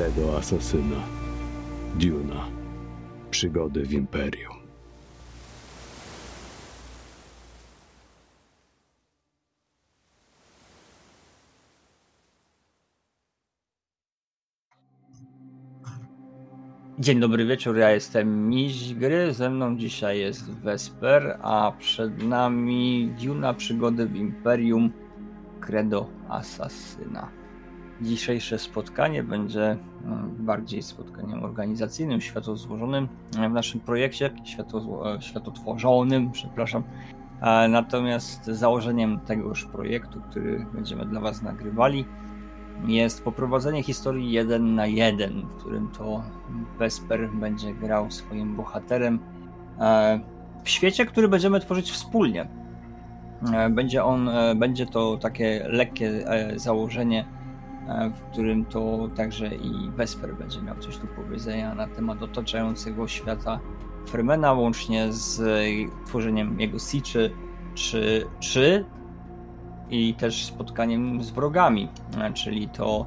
Credo Asasyna. Duna. Przygody w Imperium. Dzień dobry wieczór, ja jestem Miś Gry, ze mną dzisiaj jest Vesper, a przed nami Duna Przygody w Imperium Credo Asasyna. Dzisiejsze spotkanie będzie mm, bardziej spotkaniem organizacyjnym, światozłożonym w naszym projekcie, światozło, e, światotworzonym, przepraszam. E, Natomiast założeniem tegoż projektu, który będziemy dla Was nagrywali, jest poprowadzenie historii jeden na jeden, w którym to Vesper będzie grał swoim bohaterem e, w świecie, który będziemy tworzyć wspólnie. E, Będzie on, e, będzie to takie lekkie e, założenie, e, w którym to także i Vesper będzie miał coś do powiedzenia na temat otaczającego świata Fermena, łącznie z e, tworzeniem jego siczy, czy, czy i też spotkaniem z wrogami, e, czyli to,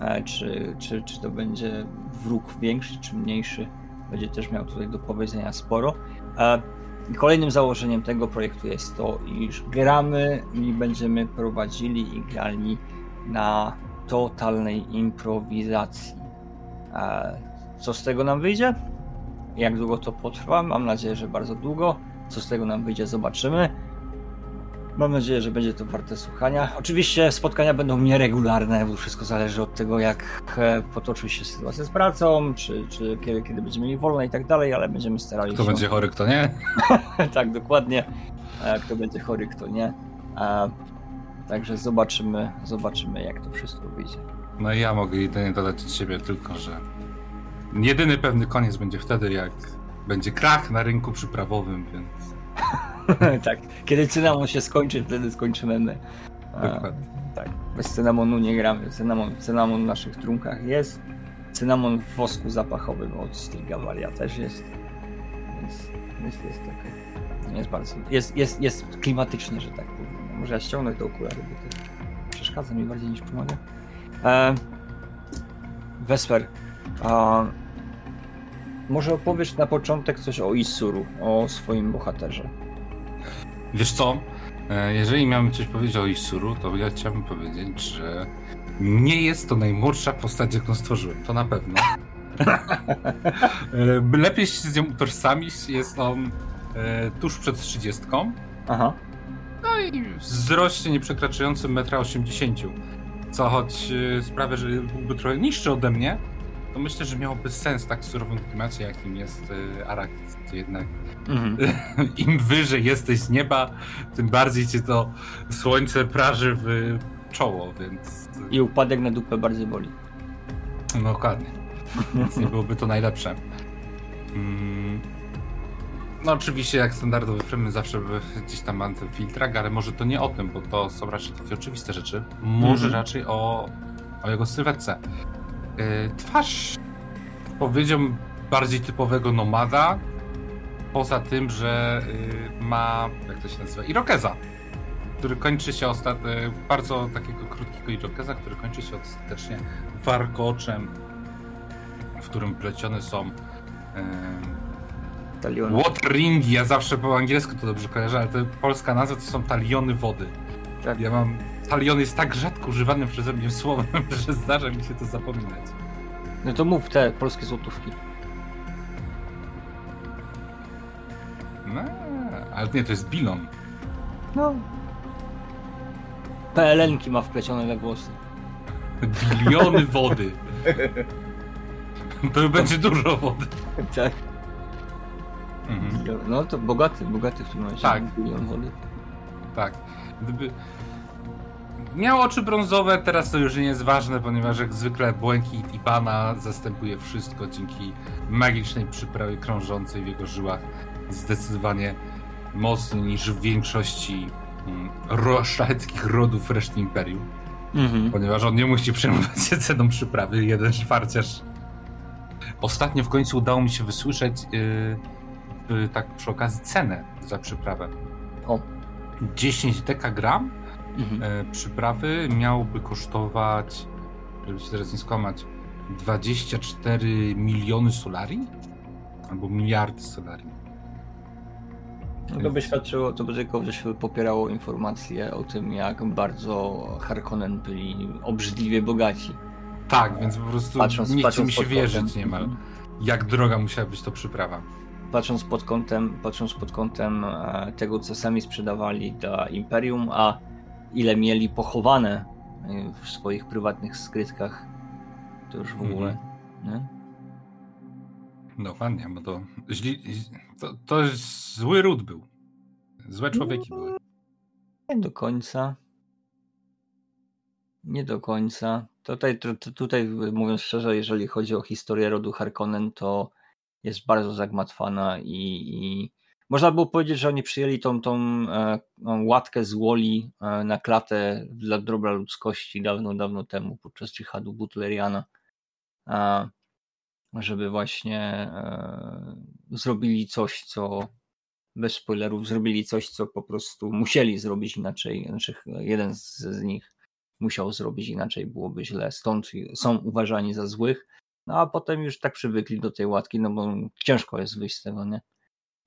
e, czy, czy, czy to będzie wróg większy czy mniejszy, będzie też miał tutaj do powiedzenia sporo. E, Kolejnym założeniem tego projektu jest to, iż gramy i będziemy prowadzili i grali na totalnej improwizacji. E, Co z tego nam wyjdzie? Jak długo to potrwa? Mam nadzieję, że bardzo długo. Co z tego nam wyjdzie, zobaczymy. Mam nadzieję, że będzie to warte słuchania. Oczywiście spotkania będą nieregularne, bo wszystko zależy od tego, jak e, potoczy się sytuacja z pracą, czy, czy kiedy, kiedy będziemy mieli wolne i tak dalej, ale będziemy starali Kto się. będzie chory, kto nie? tak, dokładnie. E, Kto będzie chory, kto nie. Także zobaczymy, zobaczymy, jak to wszystko wyjdzie. No i ja mogę jedynie dodać od siebie tylko, że jedyny pewny koniec będzie wtedy, jak będzie krach na rynku przyprawowym, więc tak, kiedy cynamon się skończy, wtedy skończymy my. Dokładnie. Tak, bez cynamonu nie gramy. Cynamon, cynamon w naszych trunkach jest. Cynamon w wosku zapachowym od Stilgavaria też jest. Więc, więc jest tak. Jest bardzo. Jest, jest, jest klimatycznie, że tak. Może ja ściągnę te okulary, bo to przeszkadza mi bardziej niż pomaga. E, Vesper, a może opowiesz na początek coś o Isuru, o swoim bohaterze. Wiesz co? E, Jeżeli miałbym coś powiedzieć o Isuru, to ja chciałbym powiedzieć, że nie jest to najmłodsza postać, jaką stworzyłem. To na pewno. E, Lepiej się z nią utożsamić. Jest on e, tuż przed 30. Aha. No i wzroście nieprzekraczającym 1,80 m. Co choć e, sprawia, że byłby trochę niższy ode mnie, to myślę, że miałoby sens tak w surowym klimacie, jakim jest e, Arrakis. Gdzie Jednak Mhm. im wyżej jesteś z nieba, tym bardziej cię to słońce praży w czoło, więc I upadek na dupę bardziej boli. no dokładnie. Więc nie byłoby to najlepsze. Mm. No oczywiście jak standardowy Fremen zawsze gdzieś tam mam ten filtrak, ale może to nie o tym, bo to są raczej takie oczywiste rzeczy. Może Mhm. raczej o, o jego sylwetce. Yy, twarz powiedziałbym bardziej typowego nomada, poza tym, że yy, ma, jak to się nazywa, irokeza, który kończy się ostatnio, bardzo takiego krótkiego irokeza, który kończy się ostatecznie warkoczem, w którym plecione są yy, Talion. Waterringi, ja zawsze po angielsku to dobrze kojarzę, ale to polska nazwa to są taliony wody. Tak. Ja mam. Talion jest tak rzadko używanym przeze mnie słowem, że zdarza mi się to zapominać. No to mów te polskie złotówki. No, ale nie, to jest bilon. No. PLN-ki ma wplecione we włosy. Biliony wody. To będzie dużo wody. Tak. Mhm. No to bogaty, bogaty w tym momencie. Tak. Bilion wody. Tak. Gdyby. Miał oczy brązowe, teraz to już nie jest ważne, ponieważ jak zwykle błękit Ibana zastępuje wszystko dzięki magicznej przyprawie krążącej w jego żyłach. Zdecydowanie mocniej niż w większości mm, ro, szlacheckich rodów reszty imperium. Mhm. Ponieważ on nie musi przejmować się ceną przyprawy, jeden szwarciarz. Ostatnio w końcu udało mi się wysłyszeć, yy, tak przy okazji, cenę za przyprawę. O. 10 dekagram Mhm. e, przyprawy miałoby kosztować, żeby się teraz nie skłamać, 24 miliony solarii? Albo miliardy solarii. To by świadczyło, to by tylko popierało informacje o tym, jak bardzo Harkonnen byli obrzydliwie bogaci. Tak, więc po prostu patrząc, nie chce mi się wierzyć niemal, mhm. jak droga musiała być to przyprawa. Patrząc pod kątem, patrząc pod kątem e, tego, co sami sprzedawali dla Imperium, a ile mieli pochowane e, w swoich prywatnych skrytkach, to już w ogóle. Mm. Nie? Dokładnie, bo to, źli, to, to zły ród był. Złe człowieki no, były. Nie do końca. Nie do końca. Tutaj, tutaj, mówiąc szczerze, jeżeli chodzi o historię rodu Harkonnen, to jest bardzo zagmatwana i, i można było powiedzieć, że oni przyjęli tą, tą e, łatkę z Woli e, na klatę dla dobra ludzkości dawno, dawno temu podczas dżihadu butleriana, żeby właśnie e, zrobili coś, co bez spoilerów zrobili coś, co po prostu musieli zrobić inaczej. Znaczy, jeden z, z nich musiał zrobić inaczej, byłoby źle. Stąd są uważani za złych. No a potem już tak przywykli do tej łatki, no bo ciężko jest wyjść z tego, nie?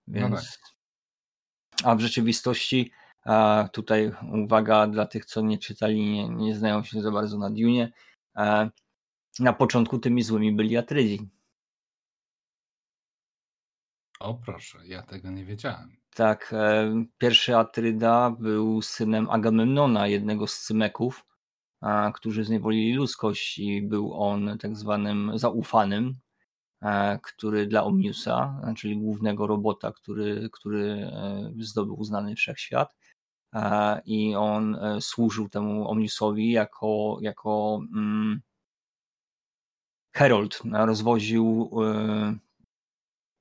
No Więc... No tak. A w rzeczywistości tutaj uwaga dla tych, co nie czytali, nie, nie znają się za bardzo na Dune. Na początku tymi złymi byli Atrydzi. O proszę, ja tego nie wiedziałem. Tak, e, pierwszy Atryda był synem Agamemnona, jednego z Cymeków, którzy zniewolili ludzkość i był on tak zwanym zaufanym, e, który dla Omniusa, czyli głównego robota, który, który e, zdobył uznany wszechświat, i on służył temu Omniusowi jako, jako mm, Herold, rozwoził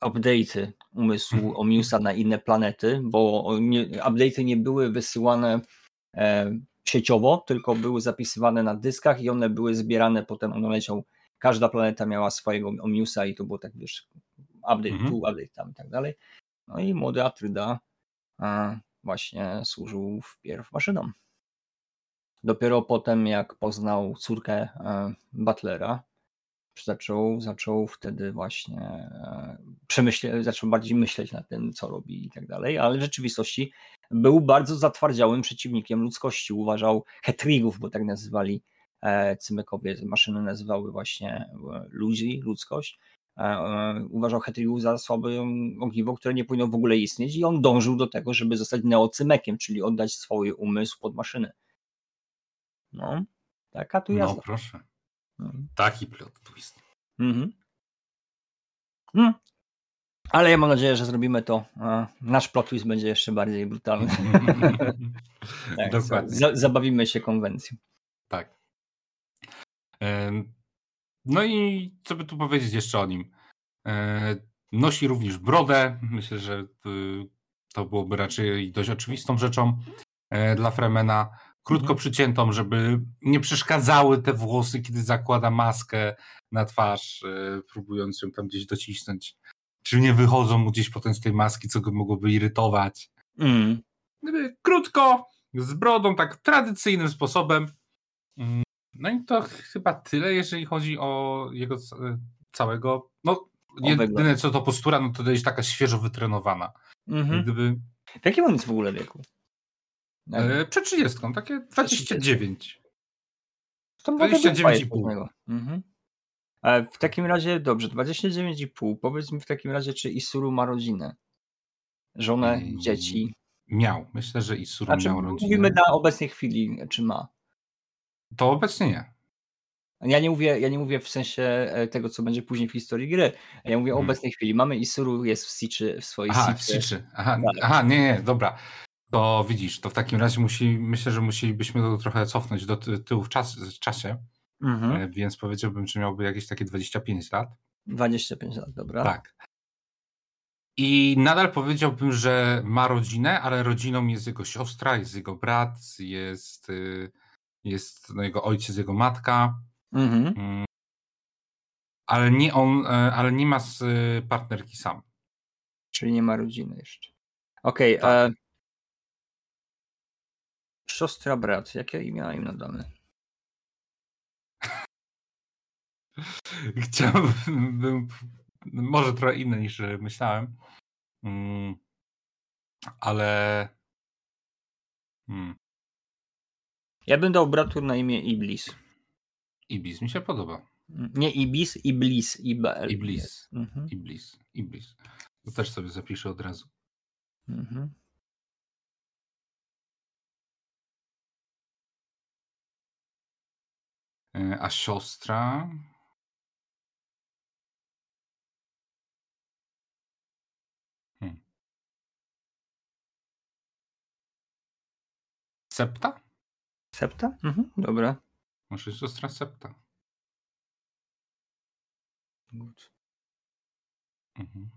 update'y umysłu mhm. Omiusa na inne planety, bo update'y nie były wysyłane e, sieciowo, tylko były zapisywane na dyskach i one były zbierane, potem on leciał, każda planeta miała swojego Omiusa i to było tak, wiesz, update mhm. tu, update tam i tak dalej. No i młody Atryda właśnie służył wpierw maszynom. Dopiero potem, jak poznał córkę e, Butlera, zaczął, zaczął wtedy właśnie e, przemyśleć, zaczął bardziej myśleć nad tym, co robi i tak dalej, ale w rzeczywistości był bardzo zatwardziałym przeciwnikiem ludzkości. Uważał hetrigów, bo tak nazywali e, Cymykowie, maszyny nazywały właśnie e, ludzi, ludzkość. Uważał hetrigów za słabe ogniwo, które nie powinno w ogóle istnieć i on dążył do tego, żeby zostać neocymekiem, czyli oddać swój umysł pod maszyny. No, taka tu jest. No proszę. Taki plot twist. Mhm. Hmm. Ale ja mam nadzieję, że zrobimy to. Nasz plot twist będzie jeszcze bardziej brutalny. tak, Dokładnie. zabawimy się konwencją. Tak. No i co by tu powiedzieć jeszcze o nim? E, nosi również brodę. Myślę, że y, to byłoby raczej dość oczywistą rzeczą e, dla Fremena krótko mhm. przyciętą, żeby nie przeszkadzały te włosy, kiedy zakłada maskę na twarz, e, próbując ją tam gdzieś docisnąć. Czy nie wychodzą mu gdzieś potem z tej maski, co go mogłoby irytować. Mm. Krótko, z brodą, tak tradycyjnym sposobem. Mm, no i to chyba tyle, jeżeli chodzi o jego e, całego. No, jedyne co to postura, no to jest taka świeżo wytrenowana. Mhm. Gdyby... W jakim on jest w ogóle wieku? E, przed 30, takie 29. To 29,5. Mhm. E, w takim razie, dobrze, 29,5. Powiedz mi w takim razie, czy Isuru ma rodzinę? Żonę, hmm. dzieci? Miał. Myślę, że Isuru znaczy, miał rodzinę. Mówimy na obecnej chwili, czy ma. To obecnie nie. Ja nie mówię, ja nie mówię w sensie e, tego, co będzie później w historii gry. Ja mówię hmm. o obecnej chwili. Mamy Isuru, jest w Siczy, w swojej Aha, Siczy. w Siczy. Aha, tak. aha, nie, nie, dobra. To widzisz, to w takim razie musi, myślę, że musielibyśmy to trochę cofnąć do tyłu w, czas, w czasie, mhm. E, więc powiedziałbym, że miałby jakieś takie 25 lat. 25 lat, dobra. Tak. I nadal powiedziałbym, że ma rodzinę, ale rodziną jest jego siostra, jest jego brat, jest, y, jest no, jego ojciec, jego matka. Mhm. Mm. Ale nie on, e, ale nie ma z y, partnerki sam. Czyli nie ma rodziny jeszcze. Okej, okay, tak. Siostra, brat. Jakie imiona im nadamy? Chciałbym, może trochę inne niż myślałem, mm, ale hmm. Ja bym dał bratu na imię Iblis. Iblis mi się podoba. Nie Ibis, Iblis. IBL. Iblis. Mhm. Iblis. Iblis. To też sobie zapiszę od razu. Mhm. A siostra? Hmm. Septa? Septa? Mhm, dobra. Może siostra Septa. Mhm.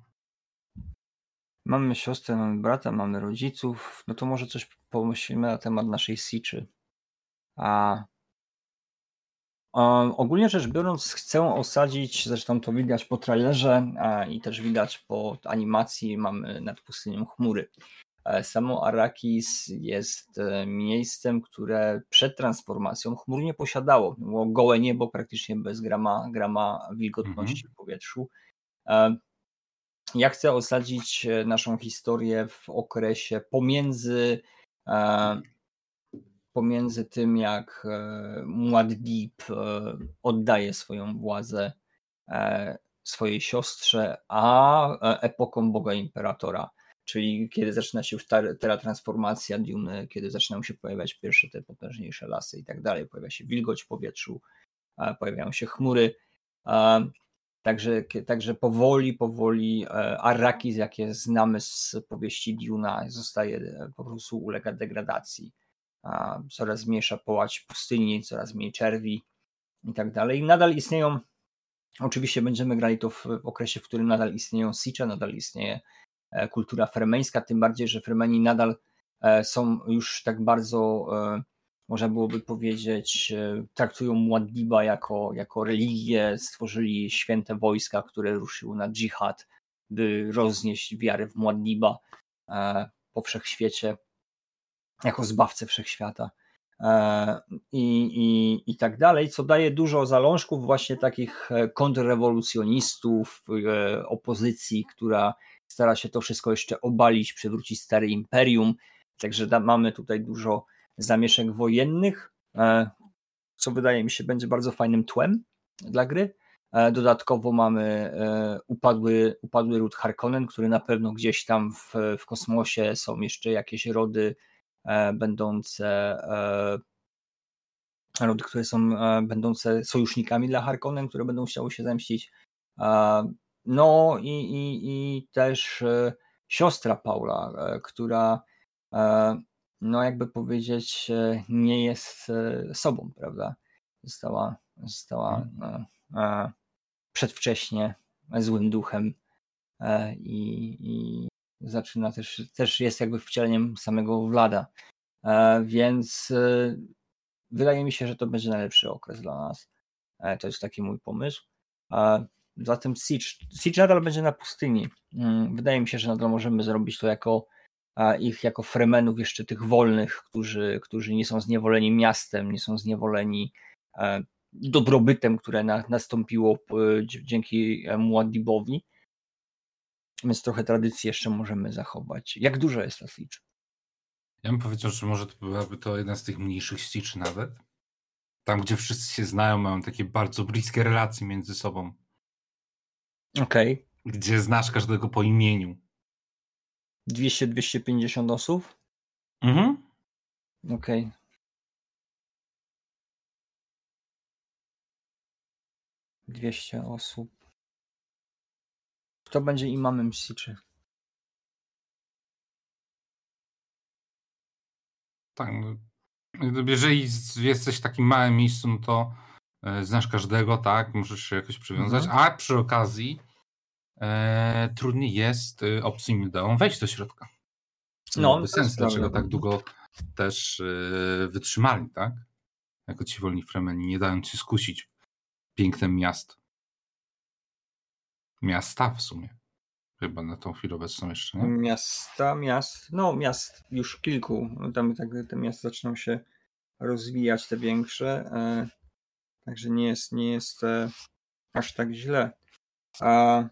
Mamy siostrę, mamy brata, mamy rodziców. No to może coś pomyślimy na temat naszej Siczy. A ogólnie rzecz biorąc, chcę osadzić, zresztą to widać po trailerze i też widać po animacji, mamy nad pustynią chmury. E, samo Arrakis jest e, miejscem, które przed transformacją chmur nie posiadało. Było gołe niebo praktycznie bez grama, grama wilgotności mhm. w powietrzu. E, ja chcę osadzić naszą historię w okresie pomiędzy pomiędzy tym, jak Muad'Dib oddaje swoją władzę swojej siostrze, a epoką Boga Imperatora czyli kiedy zaczyna się już ta teletransformacja Dune, kiedy zaczynają się pojawiać pierwsze te potężniejsze lasy i tak dalej, pojawia się wilgoć w powietrzu, pojawiają się chmury, Także, także powoli, powoli e, Arrakis, jakie znamy z powieści Duna, zostaje, e, po prostu ulega degradacji. Coraz mniejsza połać pustyni, coraz mniej czerwi i tak dalej. Nadal istnieją, oczywiście będziemy grali to w, w okresie, w którym nadal istnieją Sicze, nadal istnieje E, kultura fremeńska, tym bardziej, że Fremeni nadal e, są już tak bardzo, e, można byłoby powiedzieć, traktują Muad'Diba jako, jako religię, stworzyli święte wojska, które ruszyły na dżihad, by roznieść wiarę w Muad'Diba po wszechświecie, jako zbawcę wszechświata. I, i, i tak dalej, co daje dużo zalążków właśnie takich kontrrewolucjonistów, opozycji, która stara się to wszystko jeszcze obalić, przywrócić stare imperium. Także da, mamy tutaj dużo zamieszek wojennych, e, co wydaje mi się będzie bardzo fajnym tłem dla gry. E, dodatkowo mamy e, upadły, upadły ród Harkonnen, który na pewno gdzieś tam w, w kosmosie są jeszcze jakieś rody będące rody, które są będące sojusznikami dla Harkonnen, które będą chciały się zemścić. No i, i, i też e, siostra Paula, e, która e, no jakby powiedzieć nie jest sobą, prawda? Została, została mhm. przedwcześnie złym duchem i, i zaczyna też, też jest jakby wcieleniem samego Vlada. Więc wydaje mi się, że to będzie najlepszy okres dla nas. To jest taki mój pomysł. Zatem Siege, Siege nadal będzie na pustyni. Mm, wydaje mi się, że nadal możemy zrobić to jako ich jako fremenów jeszcze tych wolnych, którzy, którzy nie są zniewoleni miastem, nie są zniewoleni e, dobrobytem, które na, nastąpiło e, dzięki e, Muadibowi. Więc trochę tradycji jeszcze możemy zachować. Jak dużo jest ta Siege? Ja bym powiedział, że może to byłaby to jedna z tych mniejszych Siege nawet. Tam, gdzie wszyscy się znają, mają takie bardzo bliskie relacje między sobą. Okej. Okay. Gdzie znasz każdego po imieniu. 200-250 osób? Mhm. Okej. Okay. Dwieście osób. Kto będzie imamem Siczy? Tak. No, jeżeli jesteś w takim małym miejscu, no to E, znasz każdego, tak, możesz się jakoś przywiązać, mhm. a przy okazji e, trudniej jest e, obcym ideom wejść do środka. No, no sens, dlaczego tak długo też e, wytrzymali, tak? Jako ci wolni fremeni, nie dają ci skusić pięknem miast. Miasta w sumie. Chyba na tą chwilę obecną jeszcze, nie? Miasta, miast, no miast już kilku. Tam tak, te miasta zaczną się rozwijać, te większe. E, Także nie jest, nie jest, e, aż tak źle. A...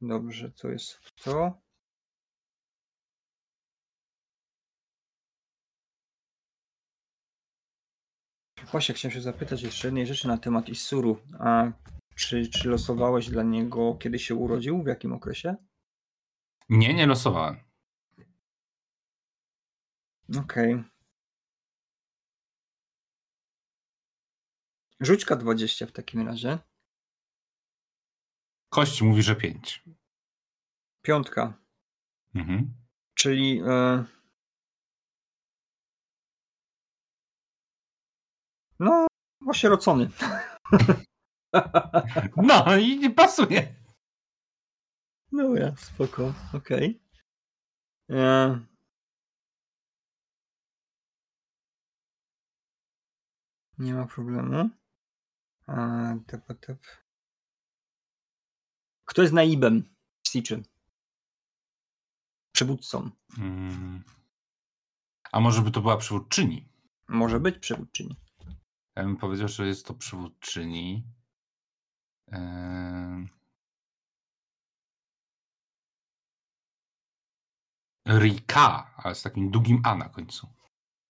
Dobrze, to jest to. Właśnie chciałem się zapytać jeszcze jednej rzeczy na temat Isuru. A czy, czy losowałeś dla niego, kiedy się urodził? W jakim okresie? Nie, nie losowałem. Okej. Okay. Rzućka 20 w takim razie. Kość mówi, że 5. Piątka. Mhm. Czyli. E... No, osierocony. No i nie pasuje. No ja, spoko, okej. Okay. E... Nie ma problemu. A, tep, tep. Kto jest naibem Siczy? Przywódcą. Hmm. A może by to była przywódczyni? Może być przywódczyni. Ja bym powiedział, że jest to przywódczyni. Rika, ale z takim długim A na końcu.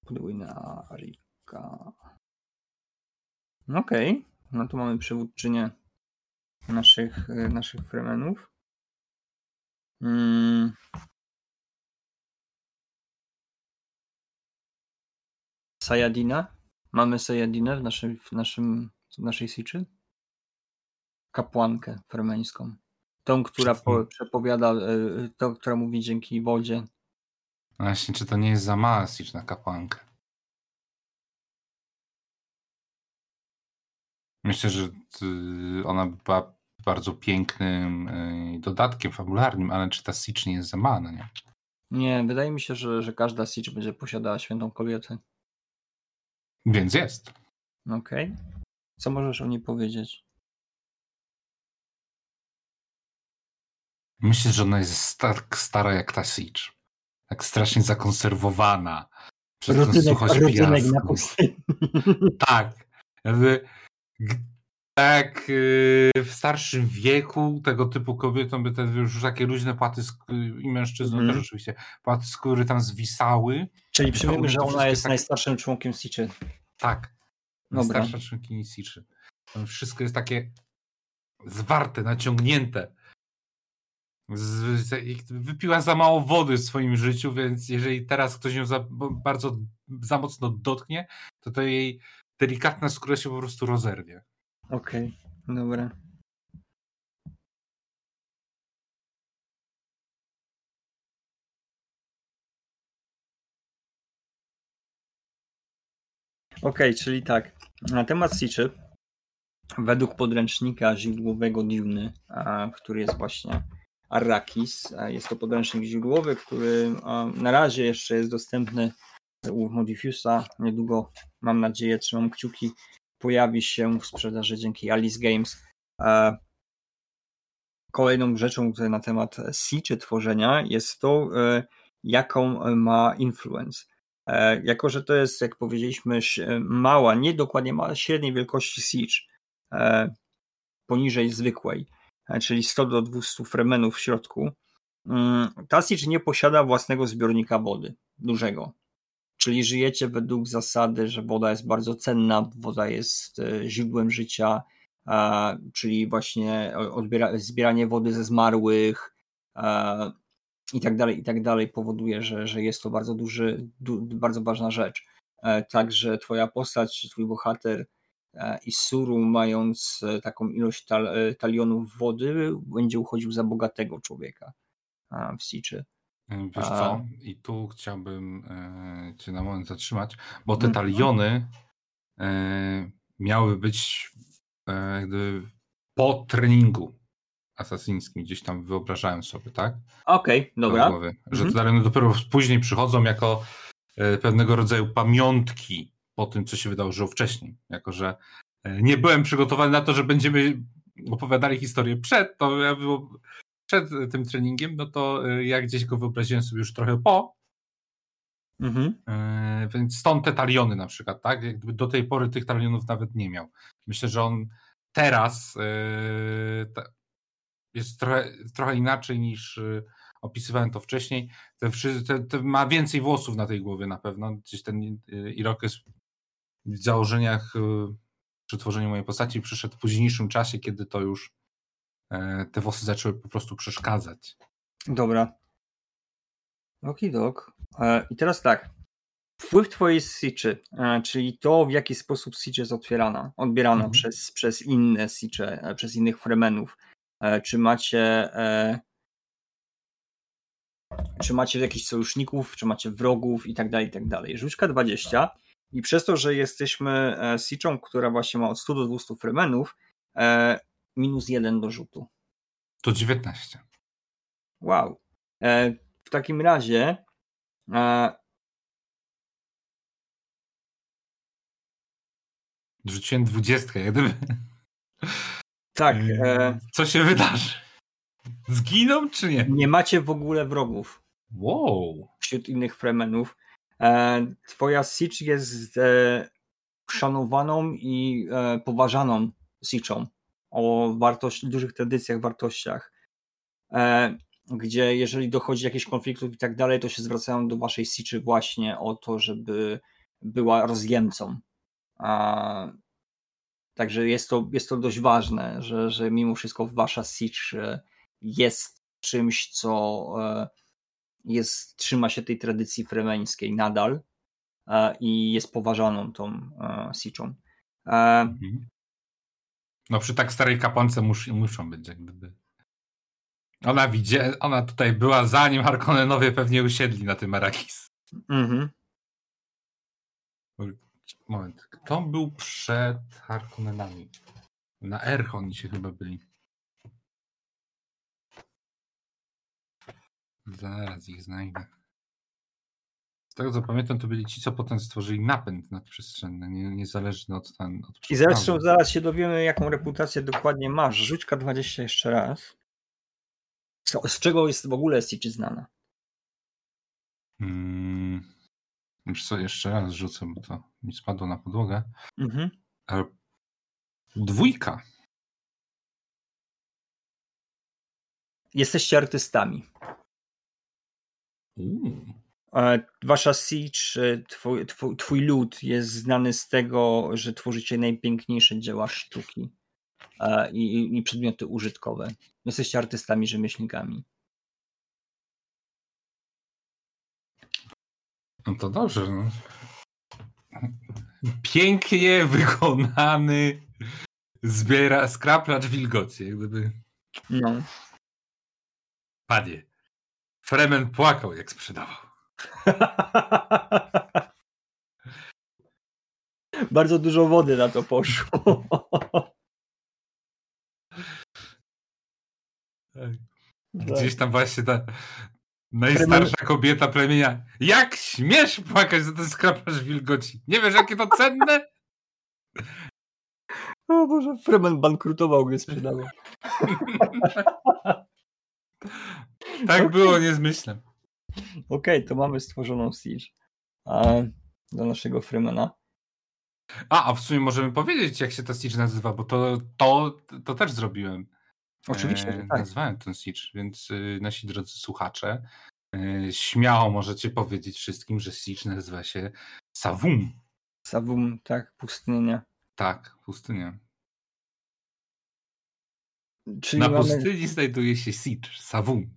Podwójna Rika. Okej, okay. no tu mamy przywódczynię naszych, y, naszych fremenów. Hmm. Sayadina. Mamy Sayadinę w naszym, w naszym w naszej siczy. Kapłankę fremeńską. Tą, która po, przepowiada, y, y, tą, która mówi dzięki wodzie. Właśnie, czy to nie jest za mała na kapłankę? Myślę, że ona była bardzo pięknym y, dodatkiem fabularnym, ale czy ta Sitch nie jest za mała, no nie? Nie, wydaje mi się, że, że każda Sitch będzie posiadała świętą kobietę. Więc jest. Okej. Okay. Co możesz o niej powiedzieć? Myślę, że ona jest tak stara jak ta Sitch. Tak strasznie zakonserwowana. Przez rodynek na pustyni. Tak. Jakby tak y, w starszym wieku tego typu kobietom by te już takie luźne płaty i mężczyznom mm. też oczywiście płaty skóry tam zwisały. Czyli przyjmujemy, że ona jest tak... najstarszym członkiem Siczy. Tak. Najstarsza członkini Siczy. Wszystko jest takie zwarte, naciągnięte. Z, wypiła za mało wody w swoim życiu, więc jeżeli teraz ktoś ją za, bardzo za mocno dotknie, to to jej delikatna skóra się po prostu rozerwie. Okej, okay, dobra. Okej, okay, czyli tak. Na temat Siczy, według podręcznika źródłowego Duny, który jest właśnie Arrakis, jest to podręcznik źródłowy, który na razie jeszcze jest dostępny u Modifusa. Niedługo, mam nadzieję, trzymam kciuki, pojawi się w sprzedaży dzięki Alice Games. E, kolejną rzeczą na temat Siege tworzenia jest to, e, jaką ma influence. E, jako, że to jest, jak powiedzieliśmy, mała, nie dokładnie mała, średniej wielkości Siege, poniżej zwykłej, czyli 100 do 200 fremenów w środku, mm, ta Siege nie posiada własnego zbiornika wody, dużego. Czyli żyjecie według zasady, że woda jest bardzo cenna, woda jest e, źródłem życia, czyli właśnie odbiera, zbieranie wody ze zmarłych i tak dalej, i tak dalej powoduje, że, że jest to bardzo duży, bardzo ważna rzecz. E, także twoja postać, twój bohater e, i Suru, mając taką ilość tal, talionów wody, będzie uchodził za bogatego człowieka w Siczy. Wiesz A... co? I tu chciałbym e, Cię na moment zatrzymać, bo te mhm. taliony e, miały być e, jakby po treningu asasyńskim, gdzieś tam wyobrażałem sobie, tak? Okej, okay, dobra. Głowy, że mhm. te taliony dopiero później przychodzą jako e, pewnego rodzaju pamiątki po tym, co się wydarzyło wcześniej. Jako, że e, nie byłem przygotowany na to, że będziemy opowiadali historię przed, to ja było, przed tym treningiem, no to y, ja gdzieś go wyobraziłem sobie już trochę po. Mhm. E, więc stąd te taliony na przykład, tak? Jakby do tej pory tych talionów nawet nie miał. Myślę, że on teraz yy, ta, jest trochę, trochę inaczej niż yy, opisywałem to wcześniej. Ten, ten, ten ma więcej włosów na tej głowie na pewno. Gdzieś ten Irokes w założeniach yy, przy tworzeniu mojej postaci przyszedł w późniejszym czasie, kiedy to już yy, te włosy zaczęły po prostu przeszkadzać. Dobra. Okidok. E, I teraz tak. Wpływ twojej siczy, e, czyli to, w jaki sposób sicz jest otwierana, odbierana Mhm. przez, przez inne sicze, e, przez innych fremenów. E, Czy macie e, czy macie jakichś sojuszników, czy macie wrogów i tak dalej, i tak dalej. Rzućka 20 i przez to, że jesteśmy e, siczą, która właśnie ma od 100 do 200 fremenów, e, minus 1 do rzutu. To 19. Wow. E, w takim razie Rzuciłem 20, jak gdyby. tak, e, Co się wydarzy? Zginą czy nie? nie macie w ogóle wrogów Wow. wśród innych fremenów. E, twoja Sitch jest e, szanowaną i e, poważaną Sitchą o wartość, dużych tradycjach, wartościach, gdzie jeżeli dochodzi do jakichś konfliktów i tak dalej, to się zwracają do waszej Sitchy właśnie o to, żeby była rozjemcą. Także jest to, jest to dość ważne, że, że mimo wszystko wasza Sitch e, jest czymś, co jest, trzyma się tej tradycji fremeńskiej nadal e, i jest poważaną tą e, Siczą. E, Mhm. No przy tak starej kapłance mus, muszą być jak gdyby. Ona widzi, ona tutaj była zanim Harkonnenowie pewnie usiedli na tym Arakis. mhm. Moment, kto był przed Harkonnenami? Na Erchon się chyba byli. Zaraz ich znajdę. Z tego co pamiętam, to byli ci, co potem stworzyli napęd nadprzestrzenny, nie, niezależny od ten. Od I zresztą zaraz się dowiemy, jaką reputację dokładnie masz. Rzućka 20 jeszcze raz. Co, z czego jest w ogóle Sitch znana? Mm, wiesz co, jeszcze raz rzucę, bo to mi spadło na podłogę. Mhm. E, Dwójka. Jesteście artystami. E, Wasza Siege, e, twój, twój, twój lud jest znany z tego, że tworzycie najpiękniejsze dzieła sztuki i, i- i przedmioty użytkowe. Jesteście artystami, rzemieślnikami. No to dobrze. No. Pięknie wykonany zbiera skraplacz wilgoci. Jak gdyby. No. Panie. Fremen płakał, jak sprzedawał. Bardzo dużo wody na to poszło. Gdzieś tam właśnie ta najstarsza kobieta plemienia. Jak śmiesz płakać za ten skraplacz wilgoci? Nie wiesz, jakie to cenne? O Boże, Fremen bankrutował, gdy sprzedawał. Tak było, nie zmyślam. Okej, to mamy stworzoną Siege a, do naszego Fremena. A, a w sumie możemy powiedzieć, jak się ta Siege nazywa, bo to, to, to też zrobiłem. Oczywiście, E, tak. Nazwałem ten Siege, więc y, nasi drodzy słuchacze, y, śmiało możecie powiedzieć wszystkim, że Siege nazywa się Savum. Savum, tak, pustynia. Tak, pustynia. Czyli Na mamy, pustyni znajduje się Siege, Savum.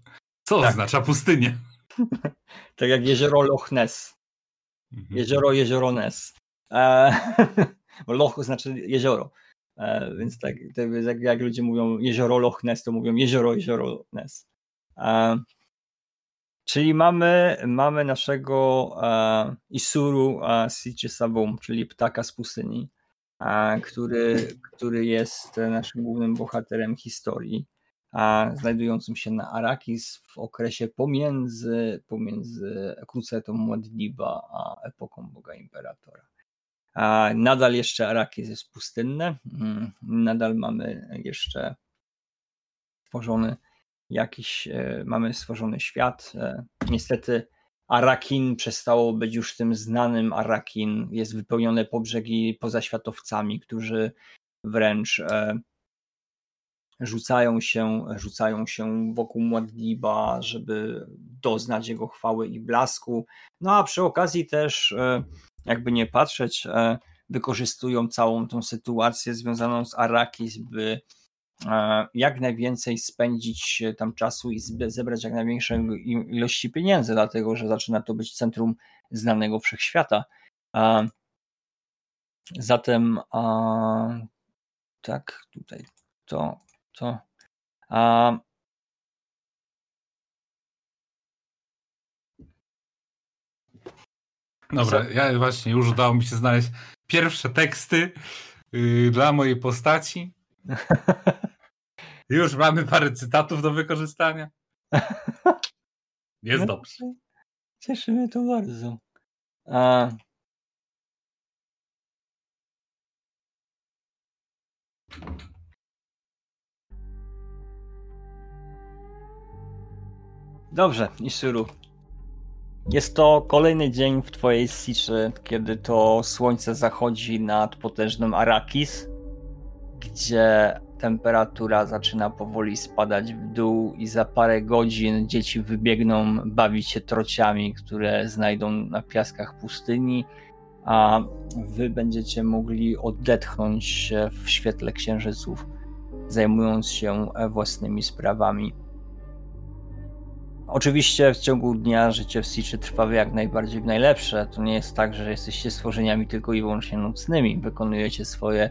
Co Tak. oznacza pustynia? tak jak jezioro Loch Ness. Mhm. Jezioro, jezioro Ness. E, Loch znaczy jezioro. E, więc tak, jak, jak ludzie mówią jezioro Loch Ness, to mówią jezioro, jezioro Ness. E, czyli mamy, mamy naszego e, Isuru e, czyli ptaka z pustyni, e, który, który jest naszym głównym bohaterem historii, znajdującym się na Arakis w okresie pomiędzy, pomiędzy krucetą Muad'Diba a epoką Boga Imperatora. Nadal jeszcze Arakis jest pustynne, mm, nadal mamy jeszcze stworzony jakiś, e, mamy stworzony świat. E, Niestety Arakin przestało być już tym znanym Arakin, jest wypełnione po brzegi pozaświatowcami, którzy wręcz e, rzucają się, rzucają się wokół Mładliba, żeby doznać jego chwały i blasku. No a przy okazji też, e, jakby nie patrzeć, e, wykorzystują całą tą sytuację związaną z Arakis, by e, jak najwięcej spędzić tam czasu i zebrać jak największą ilości pieniędzy, dlatego że zaczyna to być centrum znanego wszechświata. Zatem tak, tutaj to to. A... Dobra, ja właśnie już udało mi się znaleźć pierwsze teksty yy, dla mojej postaci. już mamy parę cytatów do wykorzystania. Jest no, dobrze. Cieszy mnie to bardzo. A... Dobrze, Ishuru. Jest to kolejny dzień w twojej siczy, kiedy to słońce zachodzi nad potężnym Arakis, gdzie temperatura zaczyna powoli spadać w dół i za parę godzin dzieci wybiegną bawić się trociami, które znajdą na piaskach pustyni, a wy będziecie mogli odetchnąć w świetle księżyców, zajmując się własnymi sprawami. Oczywiście w ciągu dnia życie w Siczy trwa jak najbardziej w najlepsze. To nie jest tak, że jesteście stworzeniami tylko i wyłącznie nocnymi. Wykonujecie swoje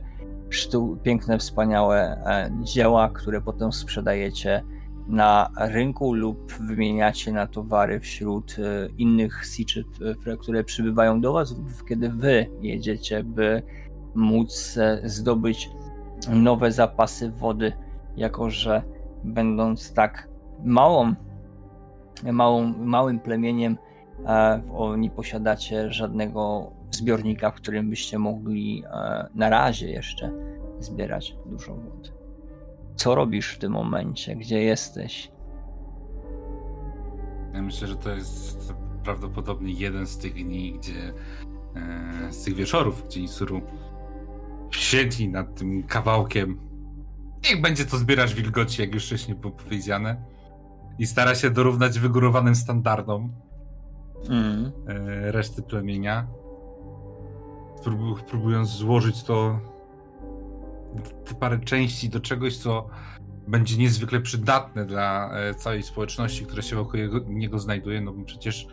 sztu- piękne, wspaniałe e, dzieła, które potem sprzedajecie na rynku lub wymieniacie na towary wśród e, innych Siczy, które przybywają do Was, lub kiedy Wy jedziecie, by móc e, zdobyć nowe zapasy wody, jako że będąc tak małą małą, małym plemieniem nie posiadacie żadnego zbiornika, w którym byście mogli e, na razie jeszcze zbierać dużo wody. Co robisz w tym momencie? Gdzie jesteś? Ja myślę, że to jest prawdopodobnie jeden z tych dni, gdzie e, z tych wieczorów, gdzie Isuru siedzi nad tym kawałkiem. Niech będzie to zbierasz wilgoci, jak już wcześniej było powiedziane i stara się dorównać wygórowanym standardom mm. reszty plemienia. próbując złożyć to te parę części do czegoś, co będzie niezwykle przydatne dla e, całej społeczności, która się wokół niego znajduje, no bo przecież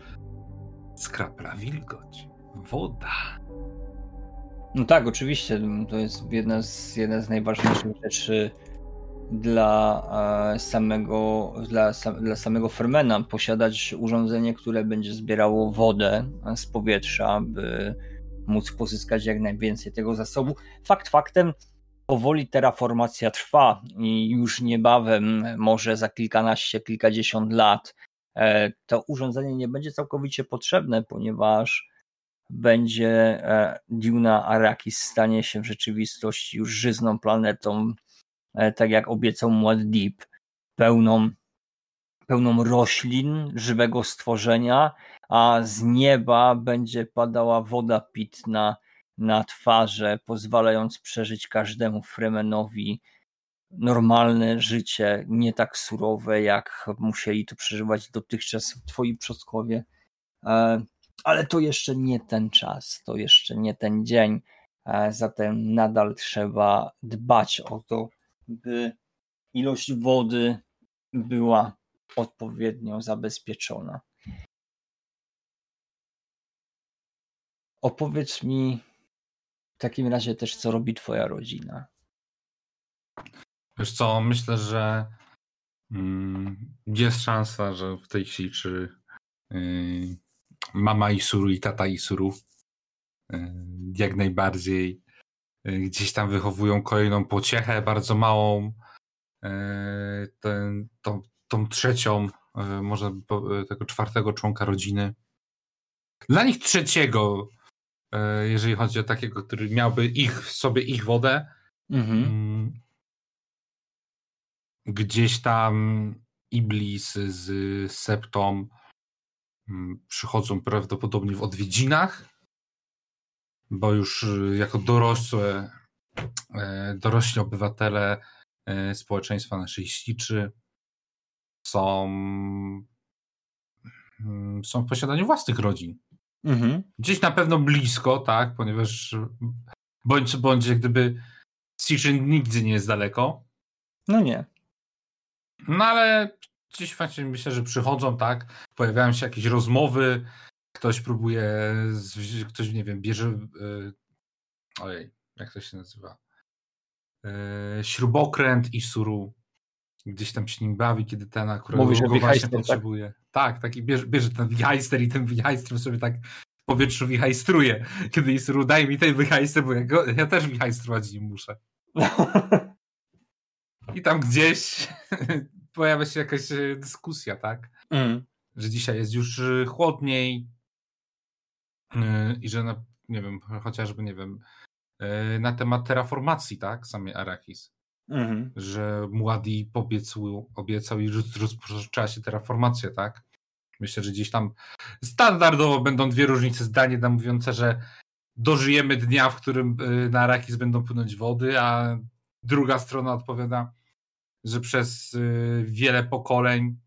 skrapla wilgoć, woda. No tak, oczywiście, to jest jedna z, jedna z najważniejszych rzeczy dla e, samego, dla, dla samego Fermena posiadać urządzenie, które będzie zbierało wodę z powietrza, by móc pozyskać jak najwięcej tego zasobu. Fakt faktem, powoli terraformacja trwa i już niebawem, może za kilkanaście, kilkadziesiąt lat, e, to urządzenie nie będzie całkowicie potrzebne, ponieważ będzie e, Duna Arrakis stanie się w rzeczywistości już żyzną planetą tak jak obiecał Muad'Dib, pełną, pełną roślin, żywego stworzenia, a z nieba będzie padała woda pitna na twarze, pozwalając przeżyć każdemu Fremenowi normalne życie, nie tak surowe, jak musieli to przeżywać dotychczas twoi przodkowie. E, ale to jeszcze nie ten czas, to jeszcze nie ten dzień, e, zatem nadal trzeba dbać o to, by ilość wody była odpowiednio zabezpieczona. Opowiedz mi w takim razie też, co robi Twoja rodzina. Wiesz co, myślę, że mm, jest szansa, że w tej chwili czy yy, mama Isuru i tata Isuru yy, jak najbardziej Y, gdzieś tam wychowują kolejną pociechę, bardzo małą, y, ten, tą, tą trzecią, y, może tego czwartego członka rodziny. Dla nich trzeciego, jeżeli chodzi o takiego, który miałby ich sobie ich wodę, mhm. Mm, gdzieś tam Iblis z Septą mm, przychodzą prawdopodobnie w odwiedzinach bo już y, jako dorosłe, e, dorośli obywatele e, społeczeństwa naszej siczy są, mm, są w posiadaniu własnych rodzin. Mhm. Gdzieś na pewno blisko, tak, ponieważ bądź bądź jak gdyby Siczyn nigdy nie jest daleko. No nie. No ale gdzieś właśnie myślę, że przychodzą, tak, pojawiają się jakieś rozmowy, ktoś próbuje, ktoś, nie wiem, bierze, y, ojej, jak to się nazywa, y, śrubokręt i suru, gdzieś tam się nim bawi, kiedy ten akurat Mówisz go właśnie tak? potrzebuje. Tak, taki bierze, bierze ten wichajster i ten wichajster sobie tak w powietrzu wichajstruje, kiedy i suru, daj mi ten wichajster, bo ja, go, ja też wichajstrować nim muszę. I tam gdzieś pojawia się jakaś e, dyskusja, tak? Mm. Że dzisiaj jest już e, chłodniej e, i że, na, nie wiem, chociażby, nie wiem, e, na temat terraformacji, tak? Samej Arachis. Mhm. Że Muadi obiecał, obiecał i roz- rozpoczęła się terraformacja, tak? Myślę, że gdzieś tam standardowo będą dwie różnice zdanie nam mówiące, że dożyjemy dnia, w którym e, na Arachis będą płynąć wody, a druga strona odpowiada, że przez wiele pokoleń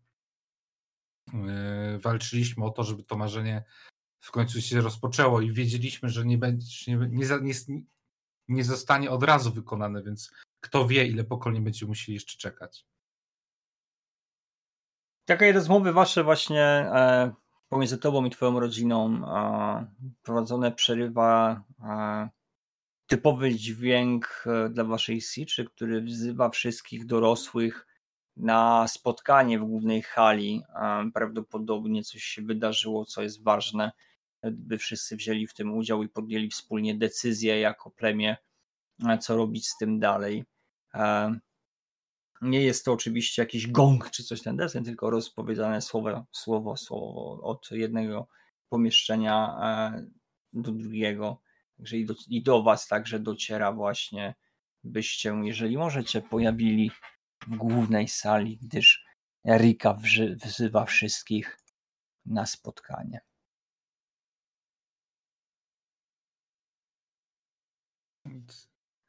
walczyliśmy o to, żeby to marzenie w końcu się rozpoczęło i wiedzieliśmy, że nie, będzie, nie, nie, nie, nie zostanie od razu wykonane, więc kto wie, ile pokoleń będziemy musieli jeszcze czekać. Takie rozmowy wasze właśnie e, pomiędzy tobą i twoją rodziną e, prowadzone przerywa e, typowy dźwięk e, dla waszej siczy, który wzywa wszystkich dorosłych na spotkanie w głównej hali. E, prawdopodobnie coś się wydarzyło, co jest ważne, by wszyscy wzięli w tym udział i podjęli wspólnie decyzję jako plemię, e, co robić z tym dalej. E, nie jest to oczywiście jakiś gong czy coś ten deseń, tylko rozpowiedziane słowo, słowo, słowo od jednego pomieszczenia e, do drugiego. Także i do, i do Was także dociera właśnie, byście, jeżeli możecie, pojawili w głównej sali, gdyż Erika wzywa wszystkich na spotkanie.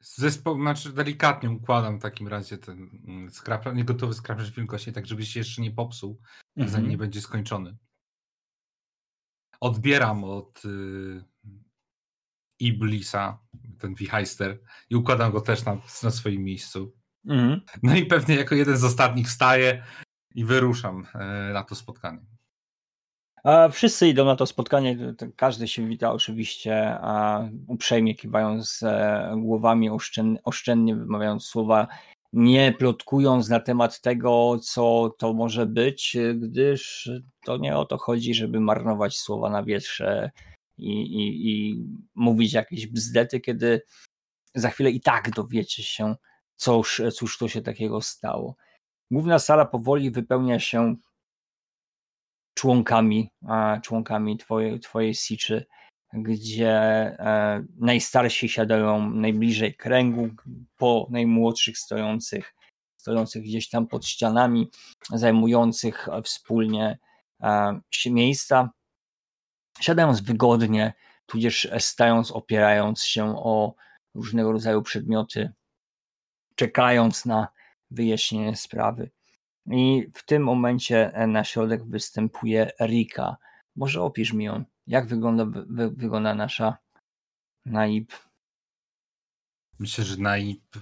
Zespoł, znaczy delikatnie układam w takim razie ten mm, skrap, niegotowy skrapacz wielkości, tak żeby się jeszcze nie popsuł, zanim nie będzie skończony. Odbieram od y, Iblisa ten wichajster i układam go też na, na swoim miejscu. Mhm. No i pewnie jako jeden z ostatnich wstaję i wyruszam e, na to spotkanie. Wszyscy idą na to spotkanie, każdy się wita oczywiście, a uprzejmie kiwając e, głowami, oszczędnie, oszczędnie wymawiając słowa, nie plotkując na temat tego, co to może być, gdyż to nie o to chodzi, żeby marnować słowa na wietrze i, i, i mówić jakieś bzdety, kiedy za chwilę i tak dowiecie się, cóż, cóż to się takiego stało. Główna sala powoli wypełnia się członkami, e, członkami twojej, twojej siczy, gdzie e, najstarsi siadają najbliżej kręgu, po najmłodszych stojących, stojących gdzieś tam pod ścianami, zajmujących wspólnie e, miejsca, siadając wygodnie, tudzież stając, opierając się o różnego rodzaju przedmioty, czekając na wyjaśnienie sprawy. I w tym momencie e, na środek występuje Rika. Może opisz mi ją, jak wygląda, wy, wygląda nasza naib. Myślę, że Naib y,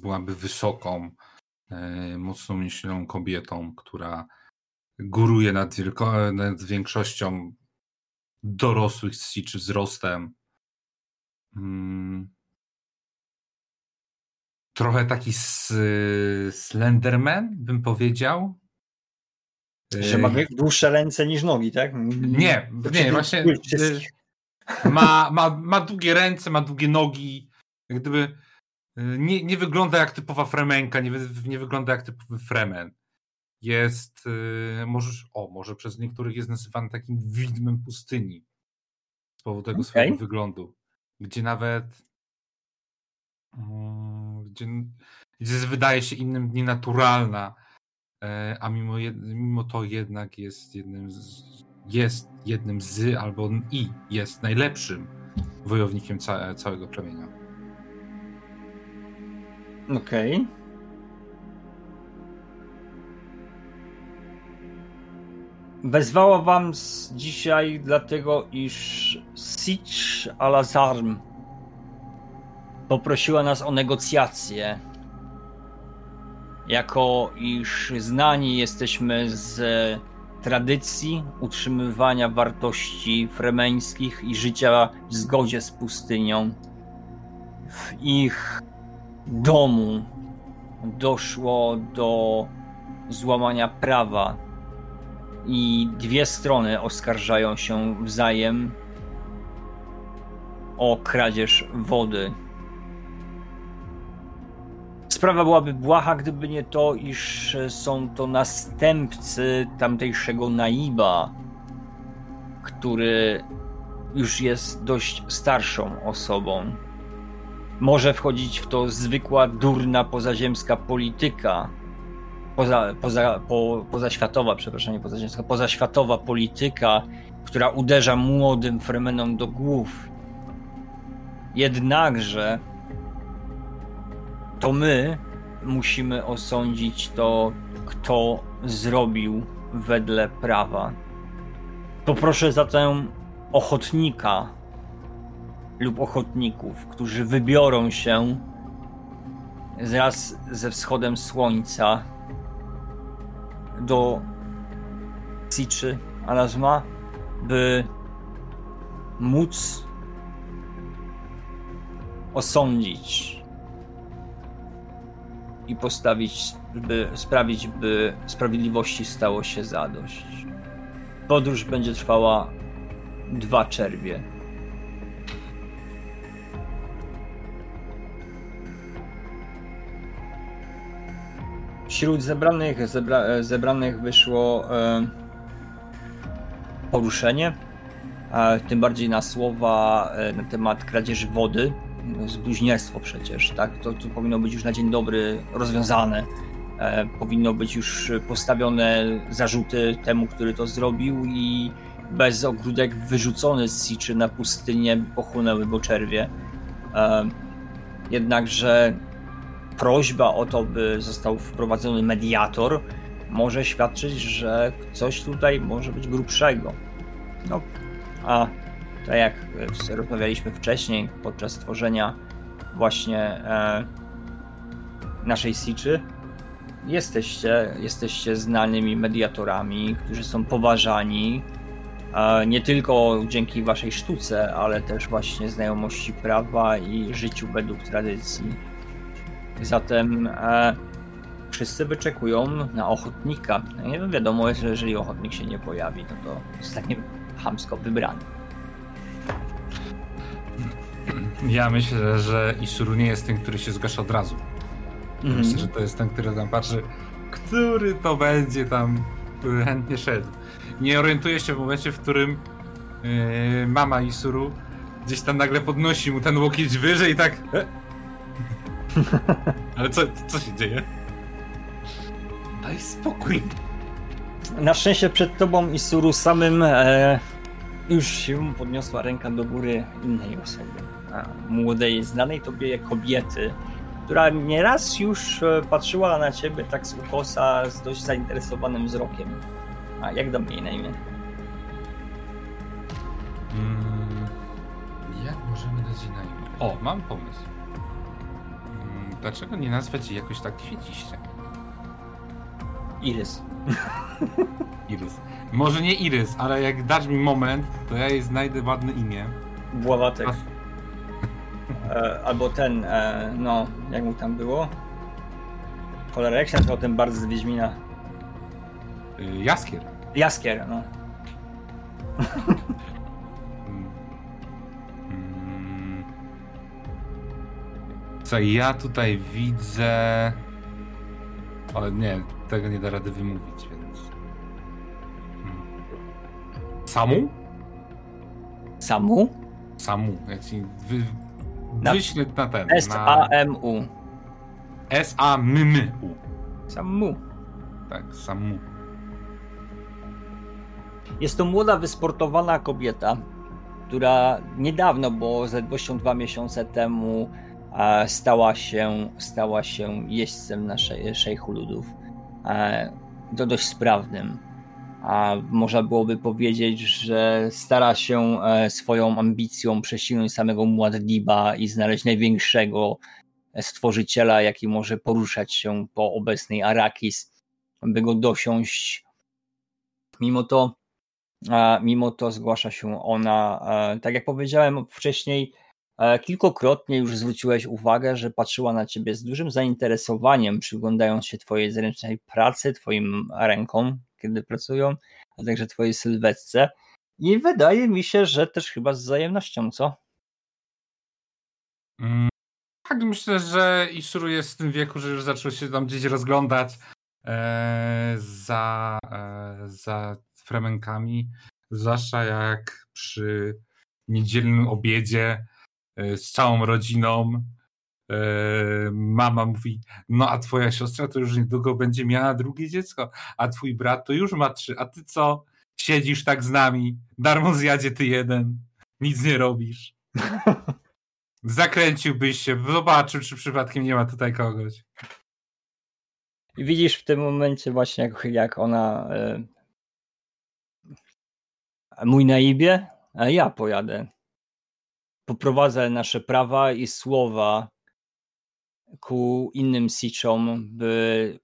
byłaby wysoką, y, mocno myślną kobietą, która góruje nad, wielko, nad większością dorosłych czy wzrostem. Mm. Trochę taki Slenderman, bym powiedział. Że ma dłuższe ręce niż nogi, tak? Nie, nie, właśnie y, ma, ma, ma długie ręce, ma długie nogi. Jak gdyby y, nie, nie wygląda jak typowa fremenka, nie, nie wygląda jak typowy fremen. Jest, y, możesz, o, może przez niektórych jest nazywany takim widmem pustyni z powodu tego Okej. swojego wyglądu. Gdzie nawet Eee, gdzie, gdzie wydaje się innym nienaturalna, eee, a mimo, jed, mimo to jednak jest jednym z, jest jednym z albo i jest najlepszym wojownikiem ca, całego plemienia. Okej. Okay. Wezwała wam dzisiaj dlatego, iż Sitch Alazarm poprosiła nas o negocjacje. Jako iż znani jesteśmy z tradycji utrzymywania wartości fremeńskich i życia w zgodzie z pustynią. W ich domu doszło do złamania prawa i dwie strony oskarżają się wzajem o kradzież wody. Sprawa byłaby błaha, gdyby nie to, iż są to następcy tamtejszego Naiba, który już jest dość starszą osobą. Może wchodzić w to zwykła, durna, pozaziemska polityka, poza, poza, po, pozaświatowa, przepraszam, nie pozaziemska, pozaświatowa polityka, która uderza młodym Fremenom do głów. Jednakże to my musimy osądzić to, kto zrobił wedle prawa. Poproszę zatem ochotnika lub ochotników, którzy wybiorą się wraz ze wschodem słońca do Siczy Alazma, by móc osądzić i postawić, by sprawić, by sprawiedliwości stało się zadość. Podróż będzie trwała dwa czerwie. Wśród zebranych, zebra, zebranych wyszło e, poruszenie, e, tym bardziej na słowa e, na temat kradzieży wody. Zbluźnierstwo przecież, tak? To, to powinno być już na dzień dobry rozwiązane. E, powinno być już postawione zarzuty temu, który to zrobił i bez ogródek wyrzucony z Siczy na pustynię pochłonęły go czerwie. E, jednakże prośba o to, by został wprowadzony mediator, może świadczyć, że coś tutaj może być grubszego. No, a tak jak rozmawialiśmy wcześniej podczas tworzenia właśnie e, naszej Siczy, jesteście, jesteście znanymi mediatorami, którzy są poważani e, nie tylko dzięki waszej sztuce, ale też właśnie znajomości prawa i życiu według tradycji. Zatem e, wszyscy wyczekują na ochotnika. No nie wiadomo, że jeżeli ochotnik się nie pojawi, no to zostanie hamsko wybrany. Ja myślę, że Isuru nie jest tym, który się zgłasza od razu. Mhm. Myślę, że to jest ten, który tam patrzy, który to będzie tam chętnie szedł. Nie orientuje się w momencie, w którym yy, mama Isuru gdzieś tam nagle podnosi mu ten łokieć wyżej i tak. E? Ale co, co się dzieje? Daj spokój. Na szczęście przed tobą i Suru samym e, już się podniosła ręka do góry innej osoby. A, młodej, znanej tobie kobiety, która nieraz już e, patrzyła na ciebie tak z ukosa, z dość zainteresowanym wzrokiem. A jak do mnie na imię? Mm, jak możemy dać jej na imię? O, mam pomysł. Mm, dlaczego nie nazwać jej jakoś tak kwieciście? Iris. Irys. Może nie Irys, ale jak dasz mi moment, to ja jej znajdę ładne imię. Bławatek. E, albo ten, e, no, jak mu tam było? Cholera, jak się nazywał ten bardzo z Wiedźmina? Y, Jaskier. Jaskier, no. Co ja tutaj widzę. O nie, tego nie da rady wymówić, więc. Hmm. Samu? Samu? Samu. Ja ci wy... Na- wyślę na ten. S-A-M-U. S-A-M-M-U. Samu. Tak, Samu. Jest to młoda, wysportowana kobieta, która niedawno, bo zaledwością dwa miesiące temu, e, stała się, stała się jeźdźcem naszej szejchu ludów. E, To dość sprawnym. A można byłoby powiedzieć, że stara się e, swoją ambicją prześcignąć samego Muad'Diba i znaleźć największego stworzyciela, jaki może poruszać się po obecnej Arakis, by go dosiąść. Mimo to, mimo to zgłasza się ona, e, tak jak powiedziałem wcześniej, e, kilkukrotnie już zwróciłeś uwagę, że patrzyła na ciebie z dużym zainteresowaniem, przyglądając się twojej zręcznej pracy, twoim rękom, kiedy pracują, a także twojej sylwetce. I wydaje mi się, że też chyba z wzajemnością, co? Mm, tak, myślę, że Isuru jest w tym wieku, że już zaczął się tam gdzieś rozglądać e, za, e, za fremenkami, zwłaszcza jak przy niedzielnym obiedzie e, z całą rodziną mama mówi, no a twoja siostra to już niedługo będzie miała drugie dziecko, a twój brat to już ma trzy, a ty co? Siedzisz tak z nami, darmo zjadzie ty jeden, nic nie robisz. Zakręciłbyś się, zobaczył, czy przypadkiem nie ma tutaj kogoś. I widzisz w tym momencie właśnie, jak, jak ona e, mój naibie, a ja pojadę. Poprowadzę nasze prawa i słowa ku innym siczom, by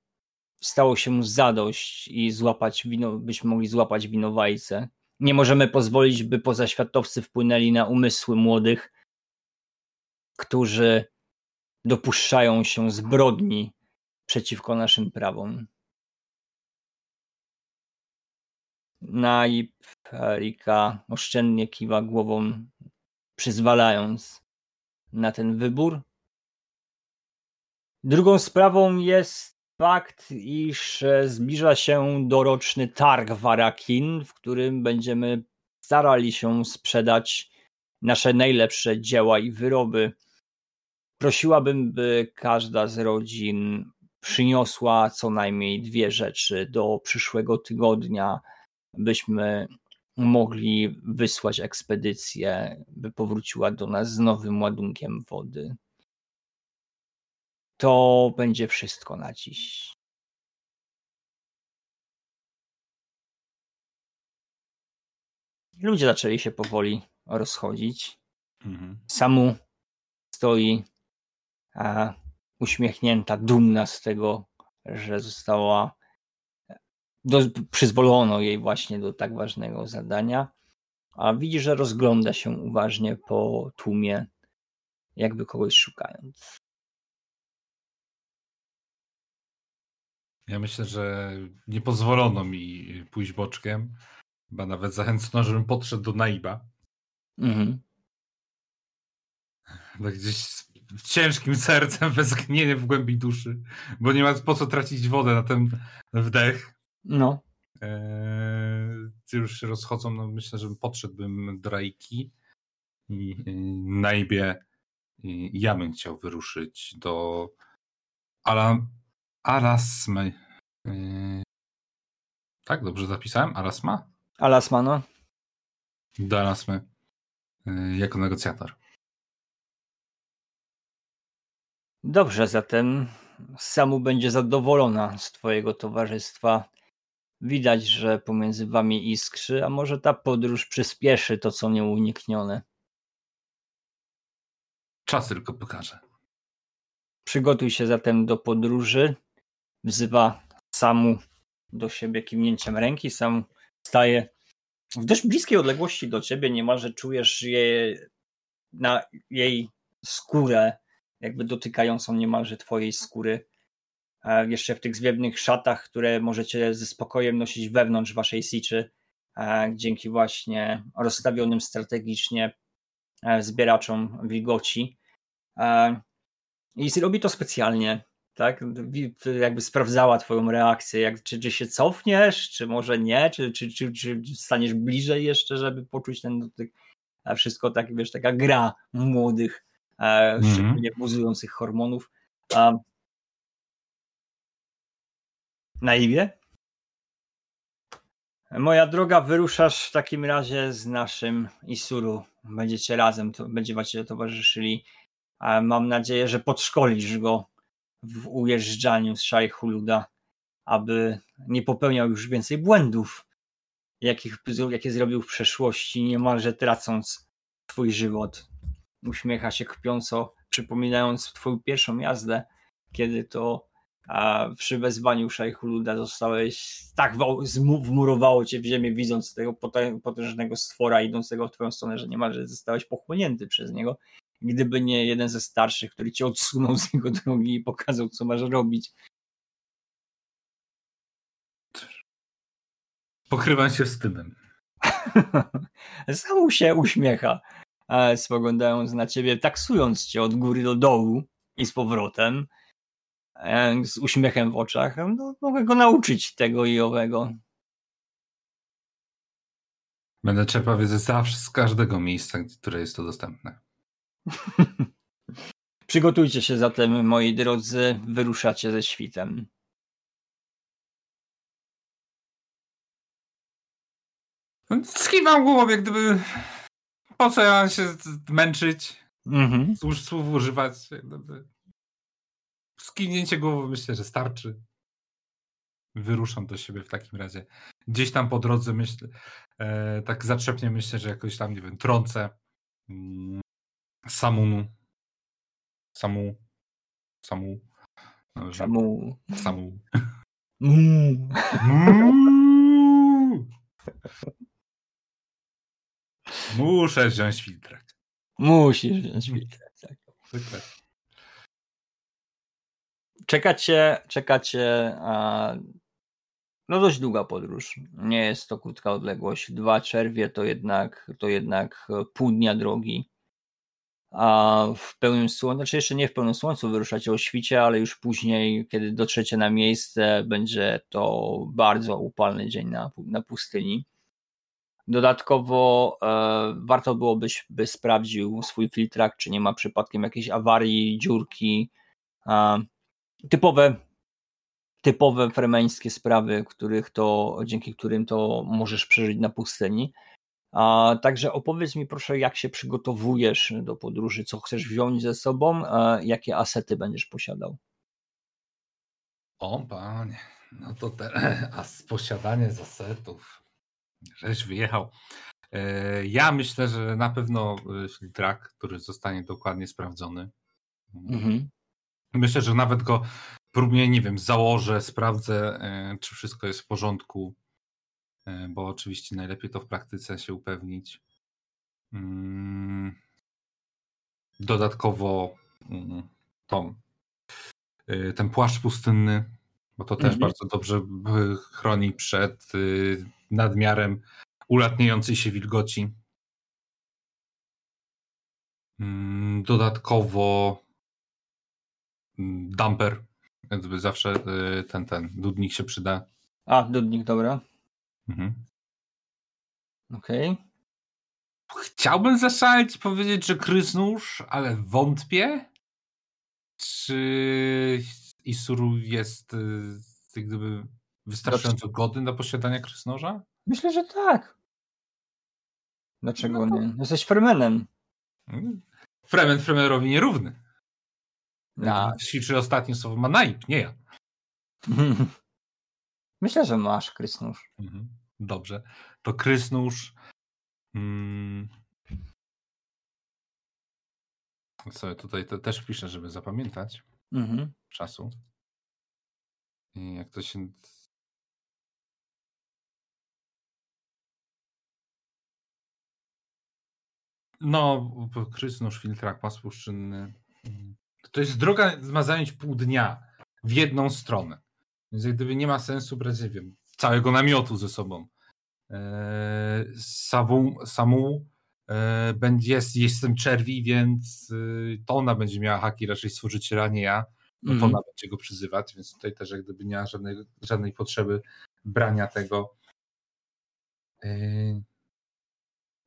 stało się zadość i złapać wino, byśmy mogli złapać winowajcę. Nie możemy pozwolić, by pozaświatowcy wpłynęli na umysły młodych, którzy dopuszczają się zbrodni przeciwko naszym prawom. Naib Rika oszczędnie kiwa głową, przyzwalając na ten wybór. Drugą sprawą jest fakt, iż zbliża się doroczny targ Warakin, w którym będziemy starali się sprzedać nasze najlepsze dzieła i wyroby. Prosiłabym, by każda z rodzin przyniosła co najmniej dwie rzeczy do przyszłego tygodnia, byśmy mogli wysłać ekspedycję, by powróciła do nas z nowym ładunkiem wody. To będzie wszystko na dziś. Ludzie zaczęli się powoli rozchodzić. Mhm. Samu stoi a, uśmiechnięta, dumna z tego, że została do, przyzwolono jej właśnie do tak ważnego zadania, a widzi, że rozgląda się uważnie po tłumie, jakby kogoś szukając. Ja myślę, że nie pozwolono mi pójść boczkiem, bo nawet zachęcono, żebym podszedł do Naiba. Mhm. Tak gdzieś z ciężkim sercem, westchnienie w głębi duszy, bo nie ma po co tracić wodę na ten wdech. No. Eee, już się rozchodzą, no myślę, że podszedłbym do Rajki i, i Naibie i ja bym chciał wyruszyć do Ala, Alasmy. Eee, tak, dobrze zapisałem? Alasma? Alasma, no. Do Alasmy eee, jako negocjator. Dobrze, zatem Samu będzie zadowolona z Twojego towarzystwa. Widać, że pomiędzy Wami iskrzy, a może ta podróż przyspieszy to, co nieuniknione. Czas tylko pokaże. Przygotuj się zatem do podróży. Wzywa Samu do siebie kiwnięciem ręki. Sam staje w dość bliskiej odległości do ciebie. Niemalże czujesz je na jej skórę jakby dotykającą niemalże twojej skóry. Jeszcze w tych zwiewnych szatach, które możecie ze spokojem nosić wewnątrz waszej siczy, dzięki właśnie rozstawionym strategicznie zbieraczom wilgoci. I robi to specjalnie, tak? Jakby sprawdzała twoją reakcję, jak, czy, czy się cofniesz, czy może nie, czy, czy, czy, czy staniesz bliżej jeszcze, żeby poczuć ten dotyk. Wszystko tak, wiesz, taka gra młodych mm -hmm. szczególnie buzujących hormonów. Na imię? Moja droga, wyruszasz w takim razie z naszym Isuru. Będziecie razem, to, będziecie towarzyszyli. Mam nadzieję, że podszkolisz go w ujeżdżaniu z Szajhuluda, aby nie popełniał już więcej błędów jakich, jakie zrobił w przeszłości, niemalże tracąc twój żywot. Uśmiecha się kpiąco, przypominając twoją pierwszą jazdę, kiedy to a przy wezwaniu Szajchuluda zostałeś tak wmurowało cię w ziemię, widząc tego potężnego stwora idącego w twoją stronę, że niemalże zostałeś pochłonięty przez niego. Gdyby nie jeden ze starszych, który cię odsunął z jego drogi i pokazał, co masz robić. Pokrywam się wstydem. Sam się uśmiecha, spoglądając na ciebie, taksując cię od góry do dołu i z powrotem z uśmiechem w oczach, no, mogę go nauczyć tego i owego. Będę czerpał wiedzę zawsze z każdego miejsca, które jest to dostępne. Przygotujcie się zatem, moi drodzy, wyruszacie ze świtem. Skiwam głową, jak gdyby po co ja się męczyć, mhm. słów używać. Jak gdyby skinięcie głowy myślę, że starczy. Wyruszam do siebie w takim razie. Gdzieś tam po drodze myślę, e, tak zatrzepnie myślę, że jakoś tam, nie wiem, trącę mm, Samunu. Samu. Samu. No, Samu. Samu. Mm. Muszę wziąć filtrek. Musisz wziąć filtrek, tak. Zwykle. Czekacie, czekacie a, no dość długa podróż. Nie jest to krótka odległość. Dwa czerwie to jednak, to jednak pół dnia drogi. A w pełnym słońcu, znaczy jeszcze nie w pełnym słońcu wyruszacie o świcie, ale już później, kiedy dotrzecie na miejsce, będzie to bardzo upalny dzień na, na pustyni. Dodatkowo e, warto byłobyś by sprawdził swój filtrak, czy nie ma przypadkiem jakiejś awarii, dziurki. E, typowe, typowe fremeńskie sprawy, których to, dzięki którym to możesz przeżyć na pustyni. A, także opowiedz mi proszę, jak się przygotowujesz do podróży, co chcesz wziąć ze sobą, jakie asety będziesz posiadał. O panie, no to te, a posiadanie z asetów, żeś wyjechał. E, ja myślę, że na pewno e, który zostanie dokładnie sprawdzony. Mhm. Myślę, że nawet go próbnie, nie wiem, założę, sprawdzę, e, czy wszystko jest w porządku, e, bo oczywiście najlepiej to w praktyce się upewnić. Mm. Dodatkowo mm, Tom, e, ten płaszcz pustynny, bo to też mhm. bardzo dobrze chroni przed nadmiarem ulatniającej się wilgoci. Mm, dodatkowo dumper, więc zawsze y, ten, ten dudnik się przyda. A, dudnik, dobra. Mhm. Okej. Okay. Chciałbym zaszaleć powiedzieć, że krysnóż, ale wątpię. Czy Isuru jest y, jak gdyby wystarczająco godny do posiadania krysnoża? Myślę, że tak. Dlaczego no to... nie? Jesteś Fremenem. Mm. Fremen Fremerowi nierówny. Na... Ćwiczy ostatnie słowo ma naip, nie ja. Myślę, że masz krysnusz. Mhm. Dobrze. To krysnusz. Hmm. Co tutaj to też piszę, żeby zapamiętać mhm. czasu. I jak to się. No, krysnusz, filtrak, pas puszczynny. Hmm to jest droga, ma zająć pół dnia w jedną stronę. Więc jak gdyby nie ma sensu brać, nie wiem, całego namiotu ze sobą. Eee, samą, samą e, będzie, jest, jestem czerwi, więc y, to ona będzie miała haki raczej stworzyciela, nie ja. No to mm. ona będzie go przyzywać, więc tutaj też jak gdyby nie ma żadnej, żadnej potrzeby brania tego.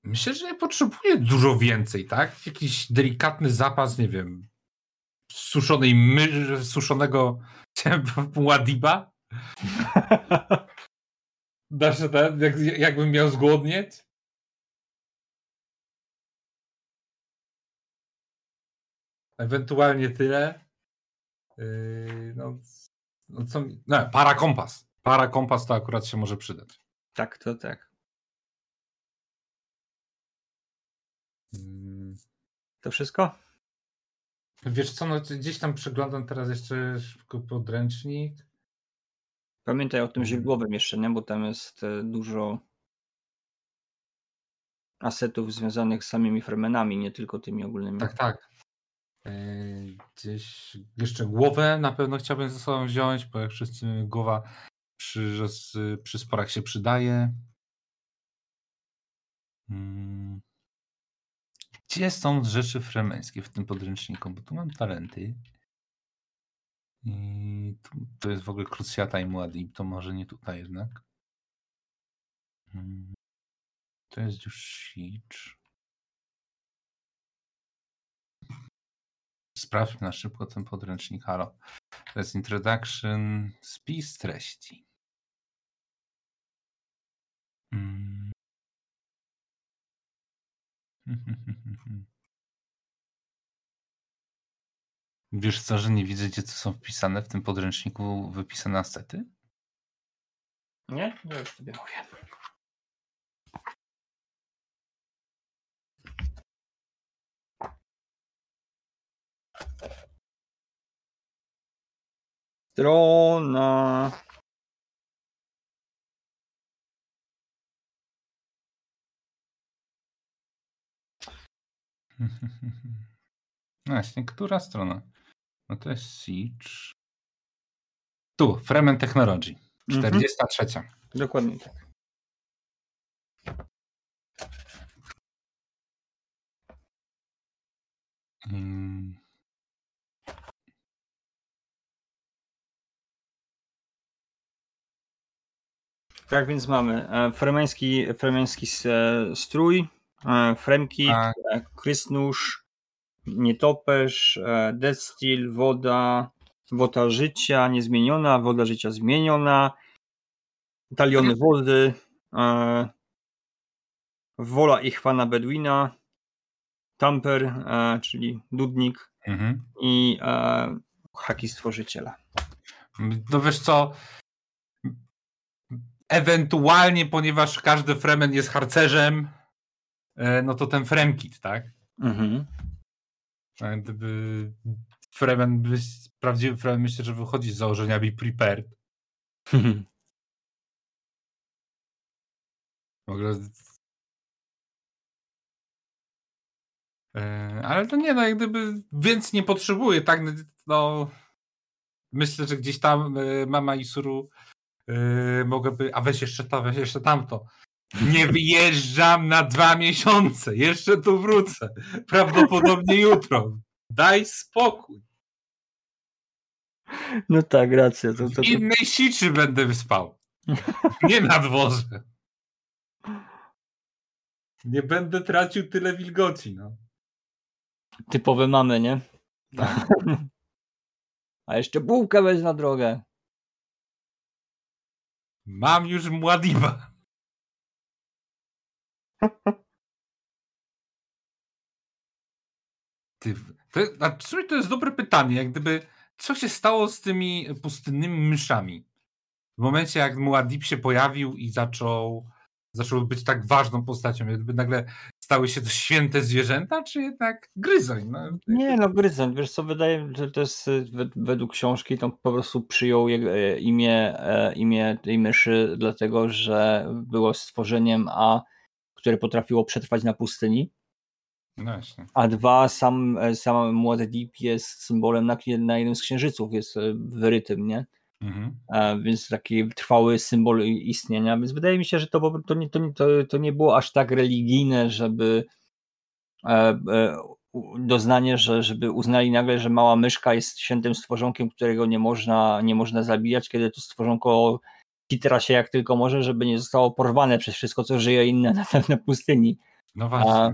Myślę, że nie potrzebuję dużo więcej, tak? Jakiś delikatny zapas, nie wiem, suszonej my, suszonego Ładiba? Dasz ten, jak, jakbym miał zgłodnieć? Ewentualnie tyle. Yy, no, no co mi... No, para kompas. Para kompas to akurat się może przydać. Tak, to tak. Mm. To wszystko? Wiesz co, no, gdzieś tam przeglądam teraz jeszcze podręcznik. Pamiętaj o tym źródłowym jeszcze, nie? Bo tam jest e, dużo asetów związanych z samymi fremenami, nie tylko tymi ogólnymi. Tak, tak. E, Gdzieś jeszcze głowę na pewno chciałbym ze sobą wziąć, bo jak wszyscy głowa przy, przy sporach się przydaje. Mm. Gdzie są rzeczy fremeńskie w tym podręczniku? Bo tu mam talenty. I to jest w ogóle Krucjata i Muad'Dib, to może nie tutaj jednak. Mm. To jest już Siege. Sprawdźmy na szybko ten podręcznik. Halo. To jest introduction, spis treści. Mm. Wiesz co, że nie widzę, gdzie to są wpisane w tym podręczniku wypisane asety? Nie? Ja już sobie mówię. Strona. No właśnie, która strona? No to jest Siege. Tu, Fremen Technology. Mhm. 43. Dokładnie tak. Mm. Tak więc mamy e, fremeński, fremeński e, strój, e, fremki, Tak. krysnusz, nietoperz, e, destil, woda, woda życia niezmieniona, woda życia zmieniona, taliony wody, e, wola i chwana Bedwina, tamper, e, czyli dudnik Mhm. i e, haki stworzyciela. No wiesz co, ewentualnie, ponieważ każdy Fremen jest harcerzem, no to ten Fremkit, tak? Mhm. Gdyby Fremen, by- prawdziwy Fremen myślę, że wychodzi z założenia be prepared. W ogóle... E, Ale to nie, no jak gdyby więc nie potrzebuje, tak? No, myślę, że gdzieś tam e, mama Isuru e, mogłaby, a weź jeszcze to, weź jeszcze tamto. Nie wyjeżdżam na dwa miesiące, jeszcze tu wrócę. Prawdopodobnie jutro. Daj spokój. No tak, racja. To, to, W to, innej siczy będę spał. Nie na dworze. Nie będę tracił tyle wilgoci, no. typowe mamy, nie? Tak. A jeszcze bułkę weź na drogę. Mam już Mładiba. Ty, to, a w sumie to jest dobre pytanie, jak gdyby, co się stało z tymi pustynnymi myszami? W momencie, jak Muad'Dib się pojawił i zaczął, zaczął być tak ważną postacią, jak gdyby nagle stały się to święte zwierzęta, czy jednak gryzoń? No, Nie no, Gryzent, wiesz co, wydaje mi się, że to jest y, wed- według książki, to po prostu przyjął e, imię, e, imię tej myszy, dlatego że było stworzeniem A, które potrafiło przetrwać na pustyni, no właśnie. a dwa, sam, e, sam Młody Deep jest symbolem na, na jednym z księżyców, jest e, wyrytym, nie? Mhm. E, więc taki trwały symbol istnienia, więc wydaje mi się, że to, to, nie, to, to, to nie było aż tak religijne, żeby e, e, doznanie, że żeby uznali nagle, że mała myszka jest świętym stworzonkiem, którego nie można, nie można zabijać, kiedy to stworzonko kitra się jak tylko może, żeby nie zostało porwane przez wszystko, co żyje inne na, na pustyni. No właśnie.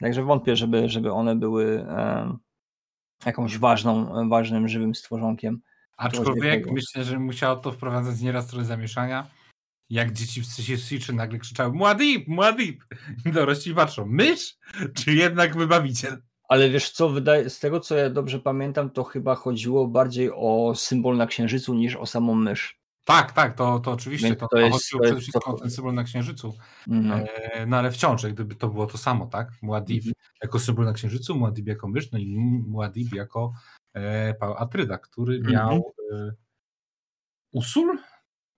Także wątpię, żeby, żeby one były e, jakąś ważną, ważnym, żywym stworzonkiem. Aczkolwiek myślę, że musiało to wprowadzać nieraz trochę zamieszania. Jak dzieci w Sysiczy nagle krzyczały Mładip, Mładip! I dorośli patrzą, mysz? Czy jednak wybawiciel? Ale wiesz co, wydaje, z tego co ja dobrze pamiętam, to chyba chodziło bardziej o symbol na księżycu niż o samą mysz. Tak, tak, to, to oczywiście. Więc To, to jest- chodziło to przede wszystkim to- o ten symbol na księżycu. No. E, no ale wciąż, jak gdyby to było to samo, tak? Muad'Dib Mhm. jako symbol na księżycu, Muad'Dib jako mysz, no i Muad'Dib jako e, Paul Atryda, który Mhm. miał e, Usul?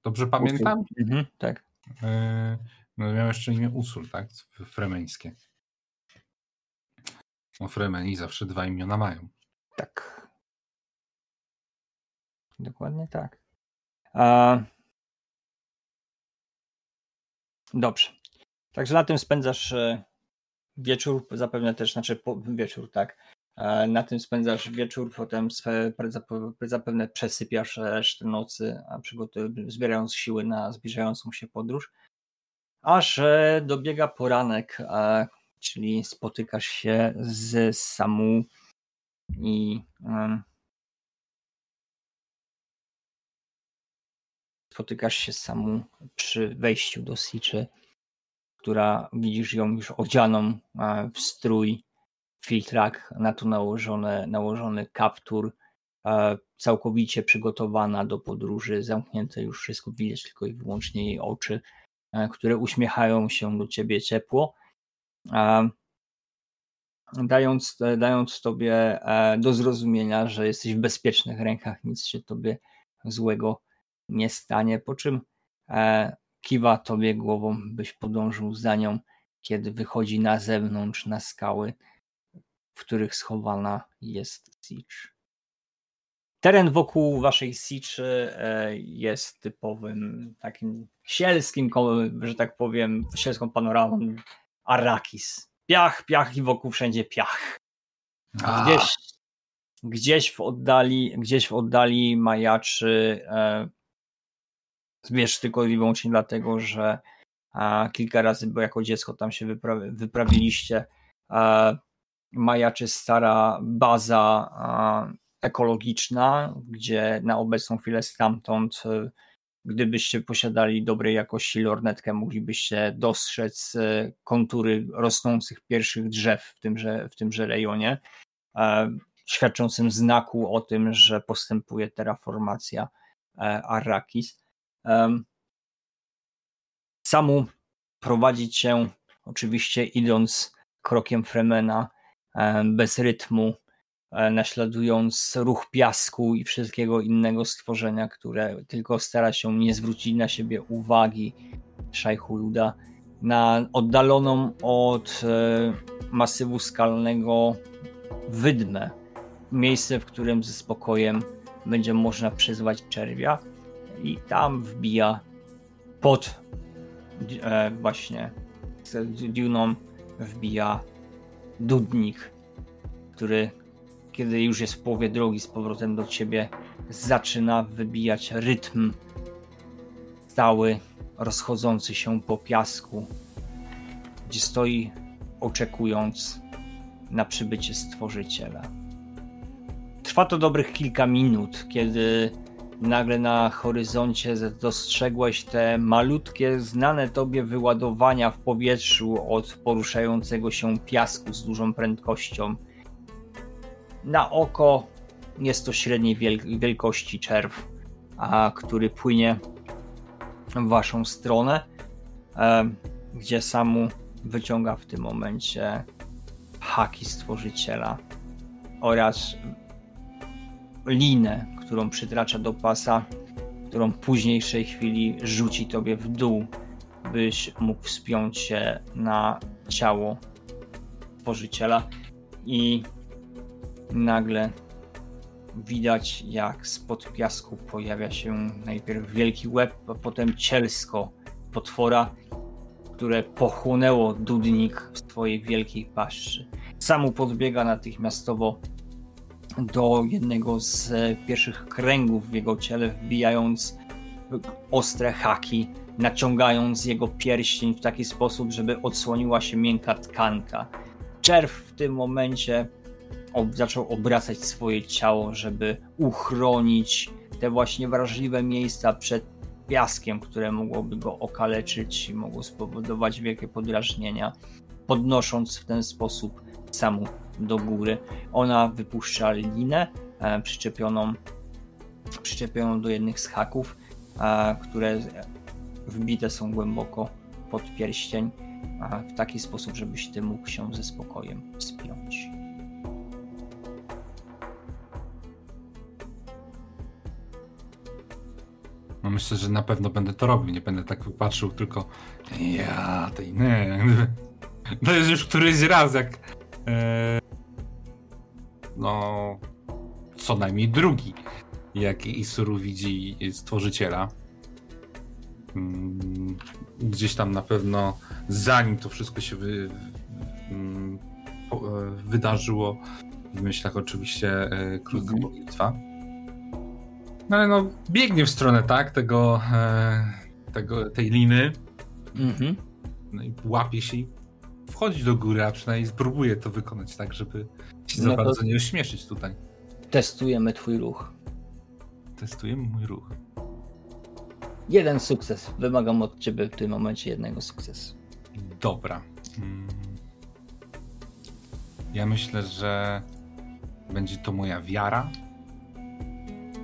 Dobrze pamiętam? Mhm, tak. E, no miał jeszcze imię Usul, tak? Fremeńskie. No Fremeni zawsze dwa imiona mają. Tak. Dokładnie tak. Dobrze. Także na tym spędzasz e, wieczór, zapewne też, znaczy wieczór, tak. E, Na tym spędzasz wieczór, potem zapewne przesypiasz resztę nocy, zbierając siły na zbliżającą się podróż. Aż e, dobiega poranek, czyli spotykasz się z Samu i spotykasz się z Samu przy wejściu do Siczy, która widzisz ją już odzianą w strój, filtrak, na to nałożone, nałożony kaptur, e, całkowicie przygotowana do podróży, zamknięte już wszystko, widać tylko i wyłącznie jej oczy, e, które uśmiechają się do ciebie ciepło. E, dając, dając tobie do zrozumienia, że jesteś w bezpiecznych rękach, nic się tobie złego nie stanie, po czym e, kiwa tobie głową, byś podążył za nią, kiedy wychodzi na zewnątrz, na skały, w których schowana jest Sicz. Teren wokół waszej Siczy e, jest typowym takim sielskim, że tak powiem, sielską panoramą Arrakis. Piach, piach i wokół wszędzie piach. Gdzieś, gdzieś w oddali, gdzieś w oddali majaczy e, wiesz tylko i wyłącznie dlatego, że a, kilka razy, bo jako dziecko tam się wyprawi, wyprawiliście, majaczy stara baza a, ekologiczna, gdzie na obecną chwilę stamtąd e, gdybyście posiadali dobrej jakości lornetkę, moglibyście dostrzec e, kontury rosnących pierwszych drzew w tymże, w tymże rejonie, świadczącym znaku o tym, że postępuje terraformacja e, Arrakis. Samu prowadzi cię, oczywiście idąc krokiem Fremena, bez rytmu, e, naśladując ruch piasku i wszystkiego innego stworzenia, które tylko stara się nie zwrócić na siebie uwagi Szajhuluda, na oddaloną od e, masywu skalnego wydmę, miejsce, w którym ze spokojem będzie można przyzwać czerwia i tam wbija pod e, właśnie z Duną wbija dudnik, który kiedy już jest w połowie drogi z powrotem do ciebie, zaczyna wybijać rytm stały, rozchodzący się po piasku, gdzie stoi oczekując na przybycie stworzyciela. Trwa to dobrych kilka minut, kiedy nagle na horyzoncie dostrzegłeś te malutkie, znane tobie wyładowania w powietrzu od poruszającego się piasku z dużą prędkością. Na oko jest to średniej wiel- wielkości czerw, a który płynie w waszą stronę, e, gdzie samu wyciąga w tym momencie haki stworzyciela oraz linę, którą przytracza do pasa, którą w późniejszej chwili rzuci tobie w dół, byś mógł wspiąć się na ciało stworzyciela i nagle widać jak spod piasku pojawia się najpierw wielki łeb, a potem cielsko potwora, które pochłonęło dudnik w swojej wielkiej paszczy. Samu podbiega natychmiastowo do jednego z pierwszych kręgów w jego ciele, wbijając ostre haki, naciągając jego pierścień w taki sposób, żeby odsłoniła się miękka tkanka. Czerw w tym momencie ob- zaczął obracać swoje ciało, żeby uchronić te właśnie wrażliwe miejsca przed piaskiem, które mogłoby go okaleczyć i mogło spowodować wielkie podrażnienia, podnosząc w ten sposób samu do góry. Ona wypuszcza linę e, przyczepioną, przyczepioną do jednych z haków e, które wbite są głęboko pod pierścień, w taki sposób, żebyś ty mógł się ze spokojem spiąć. No myślę, że na pewno będę to robił. Nie będę tak patrzył, tylko ja tej nie. To jest już któryś raz, jak e, no co najmniej drugi, jak Isuru widzi stworzyciela. Mm, gdzieś tam na pewno zanim to wszystko się wy, mm, e, wydarzyło, w myślach oczywiście e, krótka mhm. modlitwa. No ale no, biegnie w stronę, tak, tego, e, tego tej liny. Mhm. No i łapie się i wchodzi do góry, a przynajmniej spróbuje to wykonać tak, żeby się no za bardzo nie ośmieszyć tutaj. Testujemy twój ruch. Testujemy mój ruch. Jeden sukces. Wymagam od ciebie w tym momencie jednego sukcesu. Dobra. Hmm. Ja myślę, że będzie to moja wiara.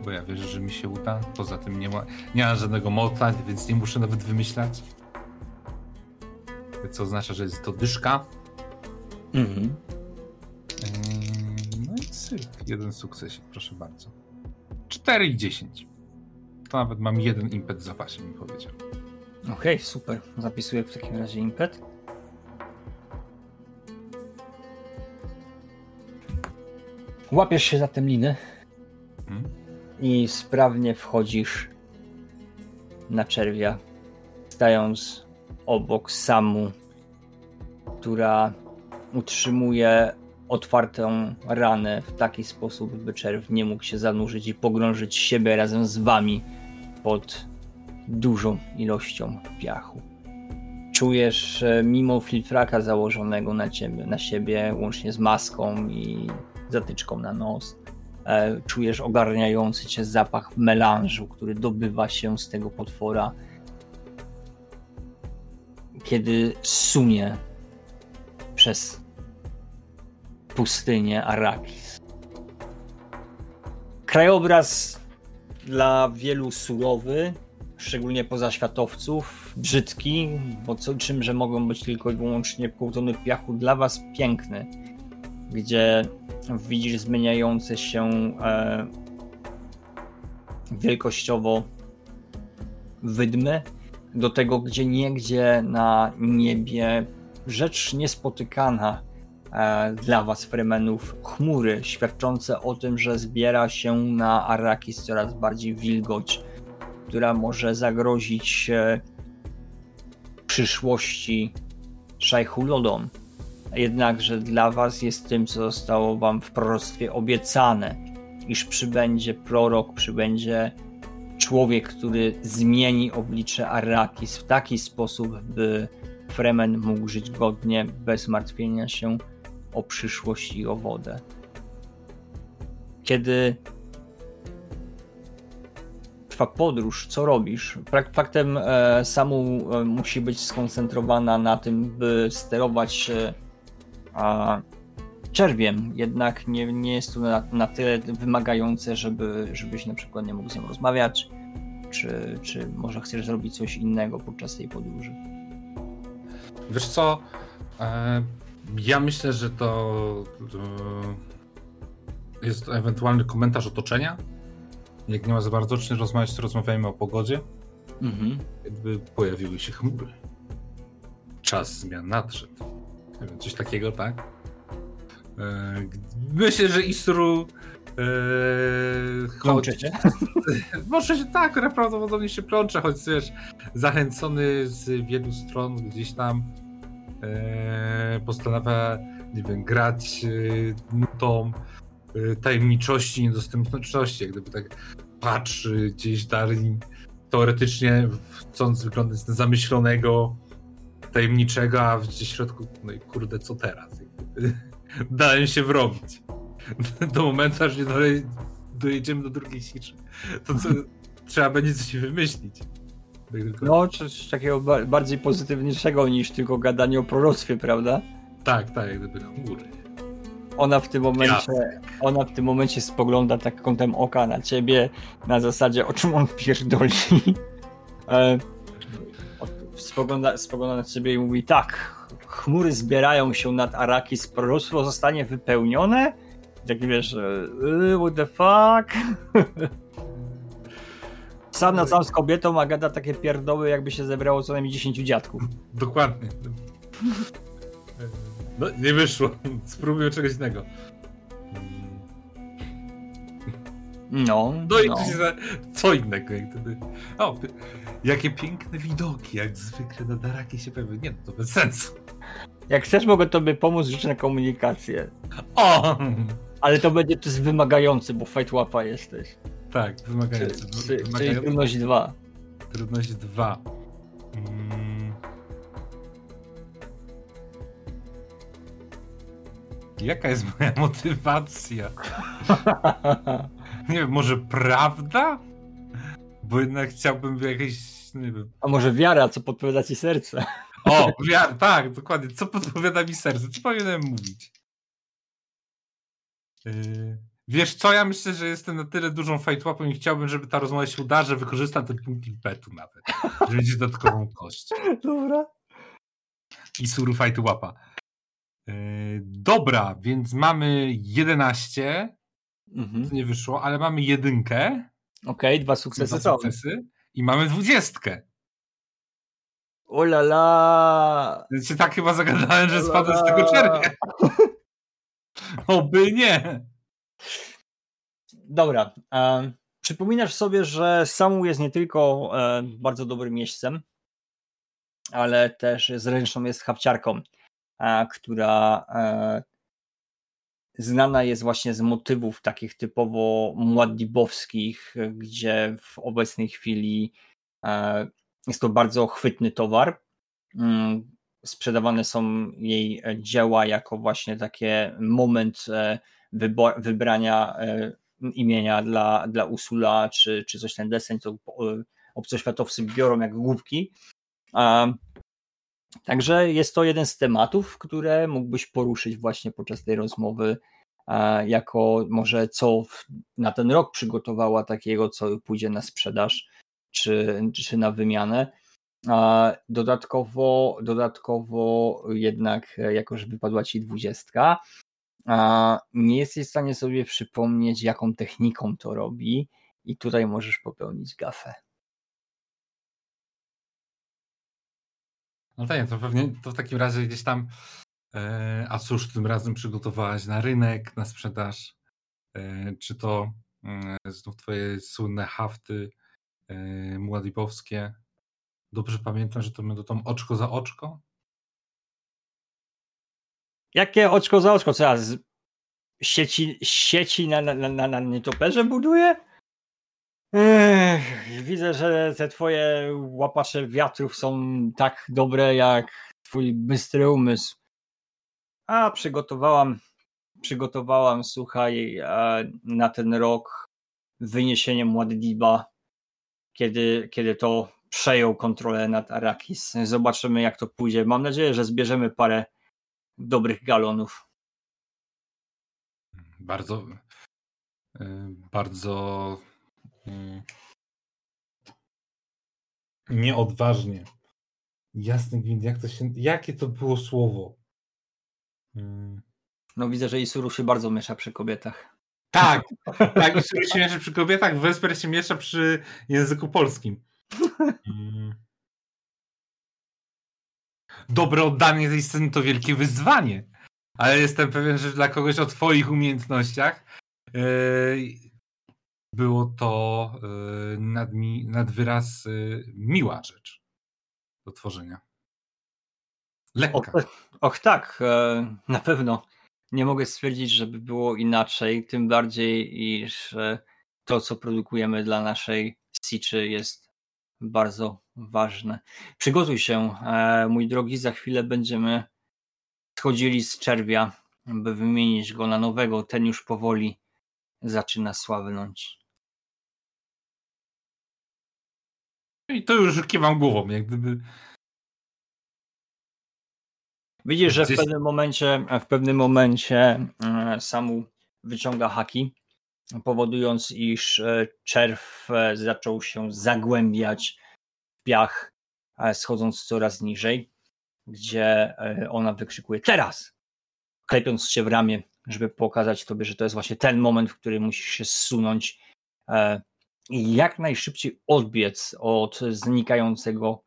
Bo ja wierzę, że mi się uda. Poza tym nie ma, nie ma żadnego moca, więc nie muszę nawet wymyślać. Co oznacza, że jest to dyszka. Mhm. No i cyk. Jeden sukcesik, proszę bardzo. 4 i 10 to nawet mam jeden impet w zapasie, mi powiedział. Okej, okay, super. Zapisuję w takim razie impet. Łapiesz się za tę linę hmm? i sprawnie wchodzisz na czerwia, stając obok Samu, która utrzymuje otwartą ranę w taki sposób, by czerw nie mógł się zanurzyć i pogrążyć siebie razem z wami pod dużą ilością piachu. Czujesz, mimo filtraka założonego na, ciebie, na siebie, łącznie z maską i zatyczką na nos, e, czujesz ogarniający cię zapach melanżu, który dobywa się z tego potwora, kiedy sunie przez pustynię Arakis. Krajobraz dla wielu surowy, szczególnie pozaświatowców, brzydki, bo co, czymże mogą być tylko i wyłącznie półtony piachu, dla was piękny, gdzie widzisz zmieniające się e, wielkościowo wydmy, do tego, gdzie niegdzie na niebie rzecz niespotykana E, dla was, Fremenów, chmury świadczące o tym, że zbiera się na Arrakis coraz bardziej wilgoć, która może zagrozić przyszłości Szajhulodom. Jednakże dla was jest tym, co zostało wam w proroctwie obiecane, iż przybędzie prorok, przybędzie człowiek, który zmieni oblicze Arrakis w taki sposób, by Fremen mógł żyć godnie, bez martwienia się o przyszłość i o wodę. Kiedy trwa podróż, co robisz? Faktem e, Samu e, musi być skoncentrowana na tym, by sterować e, czerwiem, jednak nie, nie jest to na, na tyle wymagające, żeby, żebyś na przykład nie mógł z nią rozmawiać, czy, czy może chcesz zrobić coś innego podczas tej podróży. Wiesz co, e, ja myślę, że to jest ewentualny komentarz otoczenia. Jak nie ma za bardzo czym rozmawiać, to rozmawiajmy o pogodzie. Mhm. Jakby pojawiły się chmury. Czas zmian nadszedł. Coś takiego, tak? E, myślę, że Isru Plącze się? Może się tak, prawdopodobnie się plącze, choć wiesz, zachęcony z wielu stron gdzieś tam e, postanawia, nie wiem, grać e, nutą e, tajemniczości, niedostępności, jak gdyby tak patrzy gdzieś dalej, teoretycznie chcąc wyglądać na zamyślonego, tajemniczego, a w środku, no i kurde, co teraz? Dałem się wrobić. Do momentu, aż nie dojedziemy do drugiej siczy. To co, trzeba będzie coś wymyślić. No, coś takiego bardziej pozytywniejszego niż tylko gadanie o proroctwie, prawda? Tak, tak, jak gdyby chmury. ona w tym momencie, ona w tym momencie spogląda tak kątem oka na ciebie, na zasadzie o czym on pierdoli. E, spogląda, spogląda na ciebie i mówi tak, chmury zbierają się nad Arakis, proroctwo zostanie wypełnione? Tak wiesz, e, what the fuck? Sam na sam z kobietą, a gada takie pierdoły, jakby się zebrało co najmniej 10 dziadków. Dokładnie. No, nie wyszło. Spróbuję czegoś innego. No. No i no. za... co innego, jak gdyby. O, jakie piękne widoki, jak zwykle na Daraki się pojawiły. Nie, no to bez sensu. Jak chcesz, mogę tobie pomóc rzucić na komunikację. O! Ale to będzie jest wymagający, bo fight łapa jesteś. Tak, wymagające. Czyli, czyli, czyli trudność 2. Trudność 2. Mm. Jaka jest moja motywacja? Nie wiem, może prawda? Bo jednak chciałbym jakieś. Nie wiem. A może wiara, co podpowiada ci serce? O, wiar, tak, dokładnie. Co podpowiada mi serce? Co powinienem mówić? Yy, wiesz co, ja myślę, że jestem na tyle dużą fajtłapą i chciałbym, żeby ta rozmowa się udała, że wykorzystam ten punkt impetu nawet. Że będzie dodatkową kość. Dobra. I suru fajtu łapa. Yy, dobra, więc mamy 11. Mhm. To nie wyszło, ale mamy jedynkę. Okej, dwa sukcesy dwa są. sukcesy. I mamy dwudziestkę. O la la! Więc się tak chyba zagadałem, że spadłem z tego czerwia. Oby nie. Dobra. Przypominasz sobie, że Samu jest nie tylko e, bardzo dobrym miejscem, ale też zręczną jest hawciarką, e, która e, znana jest właśnie z motywów takich typowo mładibowskich, gdzie w obecnej chwili e, jest to bardzo chwytny towar. Sprzedawane są jej dzieła jako właśnie takie moment e, wybo- wybrania e, imienia dla, dla Usula, czy, czy coś ten deseń, to e, obcoświatowcy biorą jak głupki. Także jest to jeden z tematów, które mógłbyś poruszyć właśnie podczas tej rozmowy, jako może co na ten rok przygotowała takiego, co pójdzie na sprzedaż, czy, czy na wymianę. Dodatkowo, dodatkowo jednak, e, jako że wypadła ci dwudziestka, nie jesteś w stanie sobie przypomnieć, jaką techniką to robi, i tutaj możesz popełnić gafę. No tak, to pewnie to w takim razie gdzieś tam. E, a cóż tym razem przygotowałaś na rynek, na sprzedaż? E, czy to e, znów twoje słynne hafty e, mładibowskie? Dobrze pamiętam, że to będą tam oczko za oczko? Jakie oczko za oczko? Co ja z sieci, sieci na, na, na, na nietoperze buduję? Ech, widzę, że te twoje łapacze wiatrów są tak dobre jak twój bystry umysł. A przygotowałam, przygotowałam, słuchaj, e, na ten rok wyniesienie Mładdiba, kiedy, kiedy to przejął kontrolę nad Arakis. Zobaczymy, jak to pójdzie. Mam nadzieję, że zbierzemy parę dobrych galonów. Bardzo. e, Bardzo. mm, Nieodważnie. Jasny gwint, jak to się. Jakie to było słowo? Mm. No widzę, że Isuru się bardzo miesza przy kobietach. Tak, tak, i który się miesza przy kobietach, Wesper się miesza przy języku polskim. Mm. Dobre oddanie tej sceny to wielkie wyzwanie, ale jestem pewien, że dla kogoś o twoich umiejętnościach yy, było to yy, nadmi, nad wyraz yy, miła rzecz do tworzenia. Och, Lekka. och tak, e, na pewno. Nie mogę stwierdzić, żeby było inaczej, tym bardziej, iż e, to, co produkujemy dla naszej Siczy jest bardzo ważne. Przygotuj się, e, mój drogi, za chwilę będziemy schodzili z czerwia, by wymienić go na nowego. Ten już powoli zaczyna słabnąć. I to już kiwam głową, jak gdyby Widzisz, że w pewnym momencie, w pewnym momencie e, Samu wyciąga haki, powodując, iż e, czerw e, zaczął się zagłębiać w piach, e, schodząc coraz niżej, gdzie ona wykrzykuje teraz, klepiąc się w ramię, żeby pokazać tobie, że to jest właśnie ten moment, w którym musisz się zsunąć i jak najszybciej odbiec od znikającego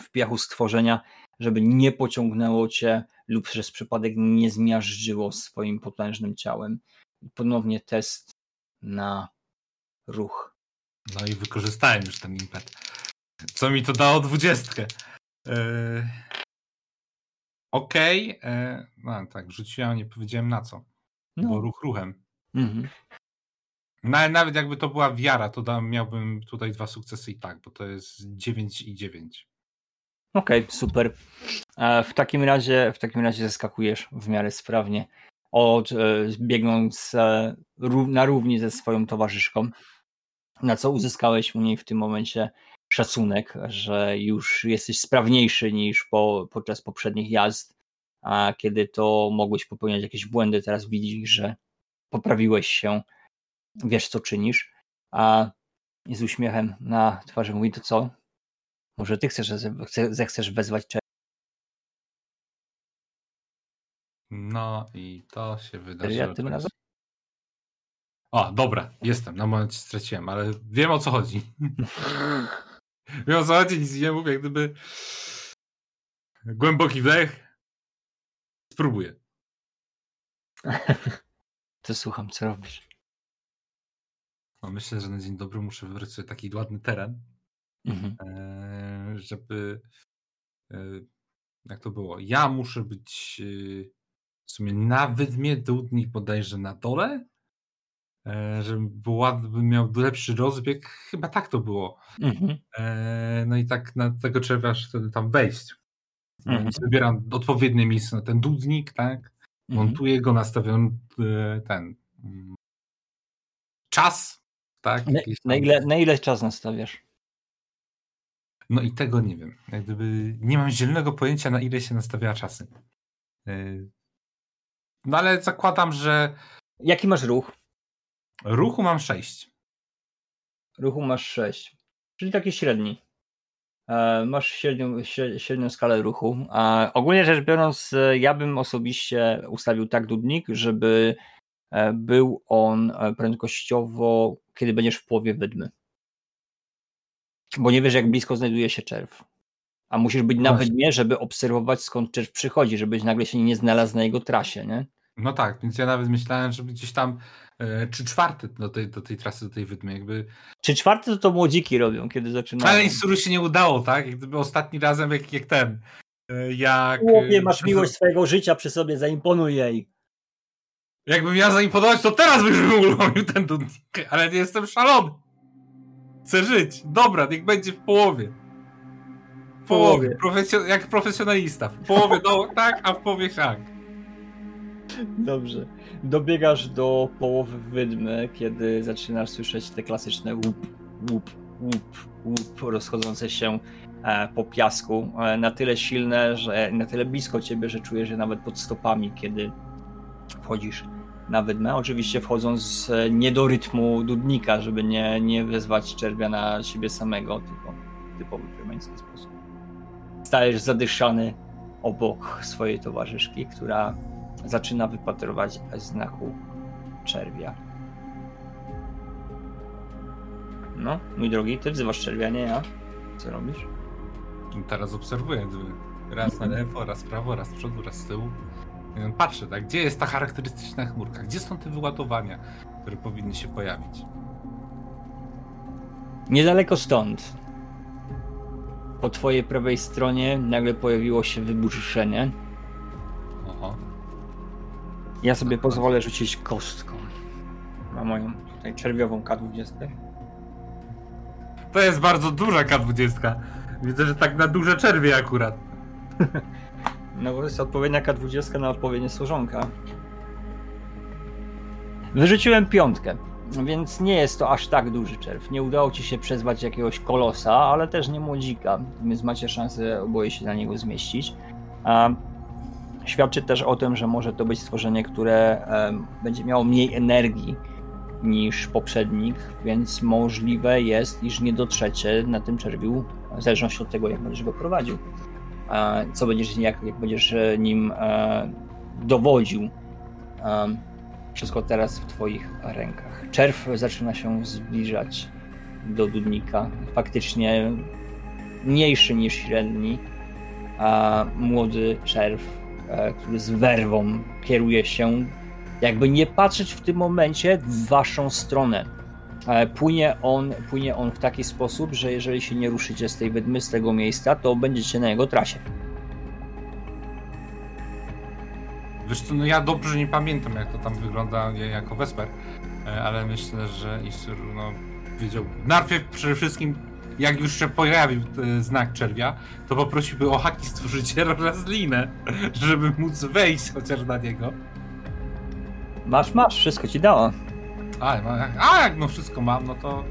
w piachu stworzenia, żeby nie pociągnęło cię lub przez przypadek nie zmiażdżyło swoim potężnym ciałem. Ponownie test na ruch. No i wykorzystałem już ten impet. Co mi to dało dwudziestkę? Yy... Okej. Okay. No tak, rzuciłem, nie powiedziałem na co. No. Bo ruch ruchem. Mhm. No, nawet jakby to była wiara, to dam, miałbym tutaj dwa sukcesy i tak, bo to jest 9 i 9. Okej, super. E, W takim razie w takim razie zeskakujesz w miarę sprawnie, od, e, biegnąc e, ró- na równi ze swoją towarzyszką, na co uzyskałeś u niej w tym momencie szacunek, że już jesteś sprawniejszy niż po, podczas poprzednich jazd, a kiedy to mogłeś popełniać jakieś błędy, teraz widzisz, że poprawiłeś się, wiesz co czynisz, a z uśmiechem na twarzy mówi to co? Może ty chcesz, chce- zechcesz wezwać No i to się wydarzyło. Ja tym razem? O, dobra, jestem. Na moment straciłem, ale wiem o co chodzi. wiem o co chodzi, nic nie mówię, jak gdyby głęboki wdech. Spróbuję. To słucham, co robisz. No, myślę, że na dzień dobry muszę wybrać sobie taki ładny teren, Mhm. e, żeby e, jak to było? Ja muszę być e, w sumie na wydmie, dudnik bodajże na dole, e, żebym był ładny, miał lepszy rozbieg. Chyba tak to było. Mhm. E, No i tak na tego trzeba wtedy tam wejść. Mhm. Więc Wybieram odpowiednie miejsce na ten dudnik, tak? Mhm. Montuję go, nastawiam e, ten mm, czas, tak? Na, na, ile, na ile czas nastawiasz? No i tego nie wiem. Jak gdyby nie mam zielonego pojęcia, na ile się nastawiała czasy. No ale zakładam, że Jaki masz ruch? ruchu mam 6. Ruchu masz 6, czyli taki średni. E, Masz średnią, śre- średnią skalę ruchu. Ogólnie rzecz biorąc, e, ja bym osobiście ustawił tak dudnik, żeby e, był on prędkościowo, kiedy będziesz w połowie wydmy. Bo nie wiesz, jak blisko znajduje się czerw. A musisz być na wydmie, żeby obserwować, skąd czerw przychodzi, żebyś nagle się nie znalazł na jego trasie, nie? No tak, więc ja nawet myślałem, żeby gdzieś tam e, czy czwarty do tej, do tej trasy, do tej wydmy, jakby. Czy czwarty to to młodziki robią, kiedy zaczynają? Ale Insuru się nie udało, tak? Jak gdyby ostatni razem, jak, jak ten. e, Jak. Chłopie, e, masz miłość swojego życia przy sobie, zaimponuj jej. Jakbym ja zaimponować, to teraz byś w ogóle robił ten dudnik, ale nie jestem szalony. Chcę żyć. Dobra, niech będzie w połowie. W połowie. Profesjo- jak profesjonalista. W połowie do, tak, a w połowie tak. Dobrze. Dobiegasz do połowy wydmy, kiedy zaczynasz słyszeć te klasyczne łup, łup, łup, łup rozchodzące się e, po piasku. E, Na tyle silne, że na tyle blisko ciebie, że czujesz je nawet pod stopami, kiedy wchodzisz na wydmę. Oczywiście wchodząc e, nie do rytmu dudnika, żeby nie, nie wezwać czerwia na siebie samego, tylko w typowy firmeński sposób. Stajesz zadyszany obok swojej towarzyszki, która zaczyna wypatrywać znaku czerwia. No, mój drogi, ty wzywasz czerwia, nie ja. Co robisz? I Teraz obserwuję. Raz na lewo, raz prawo, raz z przodu, raz z tyłu. Patrzę, tak, gdzie jest ta charakterystyczna chmurka? Gdzie są te wyładowania, które powinny się pojawić? Niedaleko stąd, po twojej prawej stronie, nagle pojawiło się wyburzenie. Oho. Ja sobie pozwolę rzucić kostką na moją tutaj czerwiową K20. To jest bardzo duża K20. Widzę, że tak na duże czerwie akurat. No bo jest odpowiednia K20 na odpowiednie służonka. Wyrzuciłem piątkę, więc nie jest to aż tak duży czerw. Nie udało ci się przezwać jakiegoś kolosa, ale też nie młodzika, więc macie szansę oboje się na niego zmieścić. Świadczy też o tym, że może to być stworzenie, które będzie miało mniej energii niż poprzednik, więc możliwe jest, iż nie dotrzecie na tym czerwiu, w zależności od tego, jak będziesz go prowadził. Co będziesz, jak, jak będziesz e, nim e, dowodził. Wszystko teraz w Twoich rękach. Czerw zaczyna się zbliżać do Dudnika. Faktycznie mniejszy niż średni, a młody czerw, e, który z werwą kieruje się, jakby nie patrzeć w tym momencie w waszą stronę. E, płynie on, płynie on w taki sposób, że jeżeli się nie ruszycie z tej wydmy, z tego miejsca, to będziecie na jego trasie. Wiesz co, no ja dobrze nie pamiętam, jak to tam wygląda jako Vesper, e, ale myślę, że Isur no, wiedział. Najpierw przede wszystkim, jak już się pojawił e, znak czerwia, to poprosiłby o haki stworzyciela oraz linę, żeby móc wejść chociaż na niego. Masz, masz, wszystko ci dała. A, a jak no wszystko mam, no to,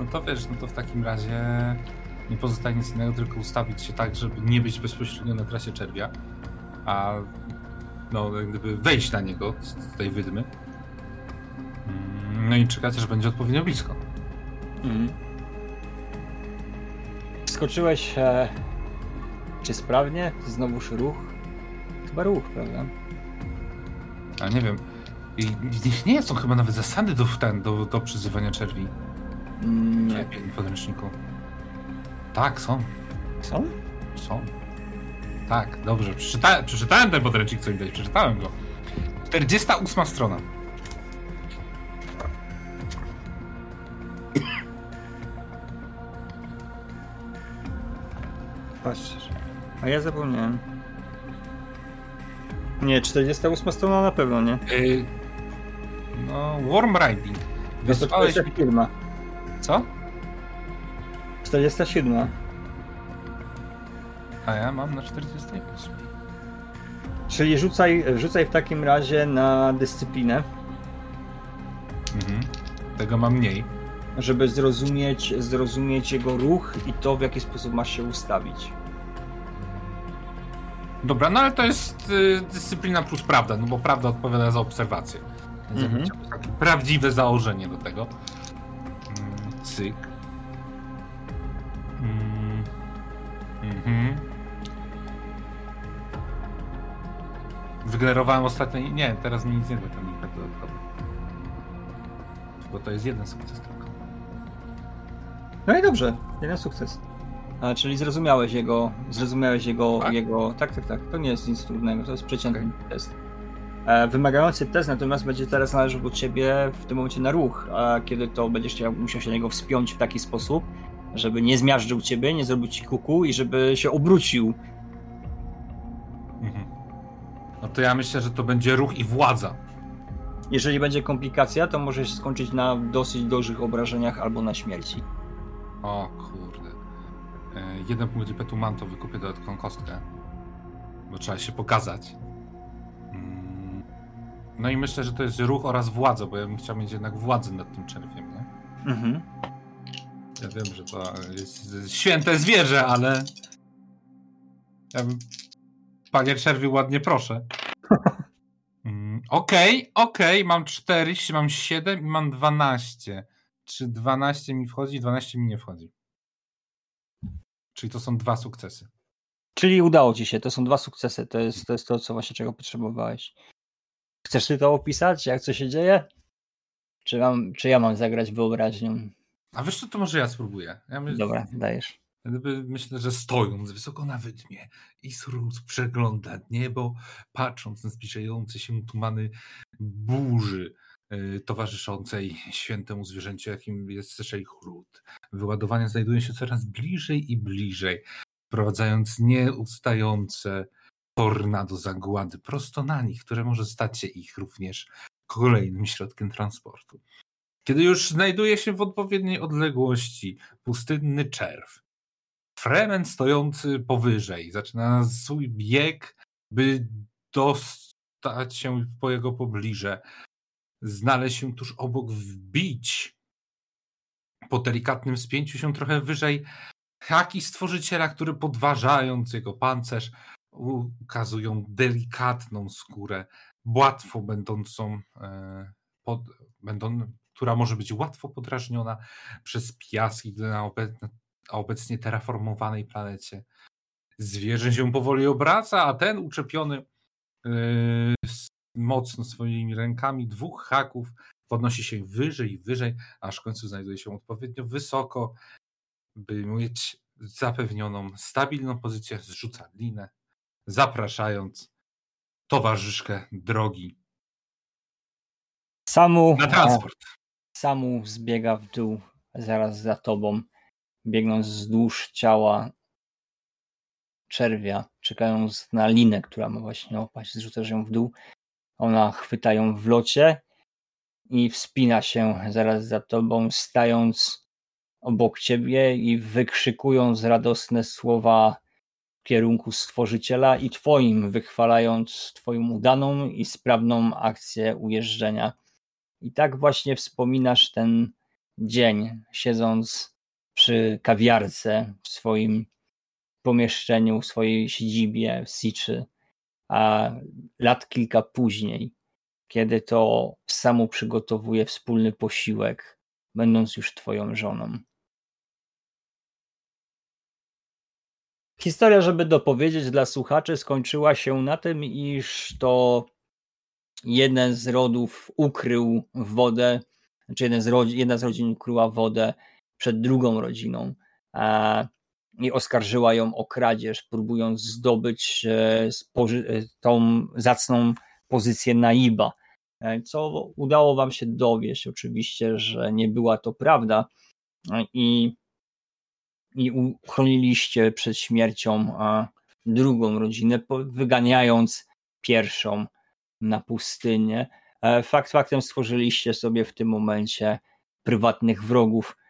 no to wiesz, no to w takim razie nie pozostaje nic innego, tylko ustawić się tak, żeby nie być bezpośrednio na trasie czerwia, a no, gdyby wejść na niego z tej wydmy. No i czekać, że będzie odpowiednio blisko. Mhm. Skoczyłeś. E, czy sprawnie? Znowuż ruch? Chyba ruch, prawda? A nie wiem. I nie są chyba nawet zasady do, ten, do, do przyzywania czerwi. Mm, nie. W podręczniku. Tak, są. Są? Są. Tak, dobrze. Przeczyta przeczytałem ten podręcznik, co widać. Przeczytałem go. 48 strona. A ja zapomniałem. Nie, 48 strona na pewno, nie? Yy, no, Worm Riding. Wysłałeś... firma. Co? 47. A ja mam na 48. Czyli rzucaj, rzucaj w takim razie na dyscyplinę. Mhm. Tego mam mniej. Żeby zrozumieć, zrozumieć jego ruch i to, w jaki sposób masz się ustawić. Dobra, no ale to jest y, dyscyplina plus prawda, no bo prawda odpowiada za obserwację. Więc mhm. takie prawdziwe założenie do tego. Mm, cyk. Mm. Mhm. Wygenerowałem ostatnio. Nie, teraz mi nic nie da tam impet dodatkowy. Bo to jest jeden sukces tylko. No i dobrze, jeden sukces. A, czyli zrozumiałeś jego, zrozumiałeś jego, tak? jego, tak, tak, tak, to nie jest nic trudnego, to jest przeciętny okay. test. E, wymagający test natomiast będzie teraz należał od ciebie w tym momencie na ruch, a kiedy to będziesz musiał się na niego wspiąć w taki sposób, żeby nie zmiażdżył ciebie, nie zrobił ci kuku i żeby się obrócił. Mhm. No to ja myślę, że to będzie ruch i władza. Jeżeli będzie komplikacja, to może się skończyć na dosyć dużych obrażeniach albo na śmierci. O kurde. E, jeden punkt impetu mam, to wykupię dodatkową kostkę. Bo trzeba się pokazać. Mm. No i myślę, że to jest ruch oraz władza, bo ja bym chciał mieć jednak władzę nad tym czerwiem, nie? Mhm. Ja wiem, że to jest święte zwierzę, ale. Ja bym... Panie czerwi, ładnie proszę. Mm, okej, okej, okay, okay, mam 4, mam 7 i mam 12. Czy 12 mi wchodzi, 12 mi nie wchodzi. Czyli to są dwa sukcesy. Czyli udało ci się, to są dwa sukcesy. To jest to, jest to co właśnie czego potrzebowałeś. Chcesz ty to opisać, jak co się dzieje? Czy, mam, czy ja mam zagrać wyobraźnią? A wiesz co, to może ja spróbuję. Ja my... Dobra, dajesz. Myślę, że stojąc wysoko na wydmie i sród przegląda niebo, patrząc na zbliżające się tumany burzy towarzyszącej świętemu zwierzęciu, jakim jest Szejchrut. Wyładowania znajdują się coraz bliżej i bliżej, wprowadzając nieustające tornado zagłady prosto na nich, które może stać się ich również kolejnym środkiem transportu. Kiedy już znajduje się w odpowiedniej odległości pustynny czerw, Fremen stojący powyżej zaczyna swój bieg, by dostać się po jego pobliże, znaleźć się tuż obok, wbić po delikatnym spięciu się trochę wyżej haki stworzyciela, który podważając jego pancerz ukazują delikatną skórę, łatwo będącą, e, pod, będą, która może być łatwo podrażniona przez piaski na obecnie, terraformowanej planecie. Zwierzę się powoli obraca, a ten uczepiony yy, mocno swoimi rękami dwóch haków podnosi się wyżej i wyżej, aż w końcu znajduje się odpowiednio wysoko, by mieć zapewnioną stabilną pozycję, zrzuca linę, zapraszając towarzyszkę drogi Samu, na transport. Samu zbiega w dół zaraz za tobą, biegnąc wzdłuż ciała czerwia, czekając na linę, która ma właśnie opaść. Zrzucasz ją w dół. Ona chwyta ją w locie i wspina się zaraz za tobą, stając obok ciebie i wykrzykując radosne słowa w kierunku Stworzyciela i twoim, wychwalając twoją udaną i sprawną akcję ujeżdżenia. I tak właśnie wspominasz ten dzień, siedząc przy kawiarce w swoim pomieszczeniu, w swojej siedzibie w Siczy, a lat kilka później, kiedy to samo przygotowuje wspólny posiłek, będąc już twoją żoną. Historia, żeby dopowiedzieć dla słuchaczy, skończyła się na tym, iż to jeden z rodów ukrył wodę, czy jeden z rodzin, jedna z rodzin ukryła wodę przed drugą rodziną e, i oskarżyła ją o kradzież, próbując zdobyć e, e, tą zacną pozycję naiba. Co udało wam się dowieść, oczywiście, że nie była to prawda i, i uchroniliście przed śmiercią drugą rodzinę, wyganiając pierwszą na pustynię. E, fakt faktem stworzyliście sobie w tym momencie prywatnych wrogów, e,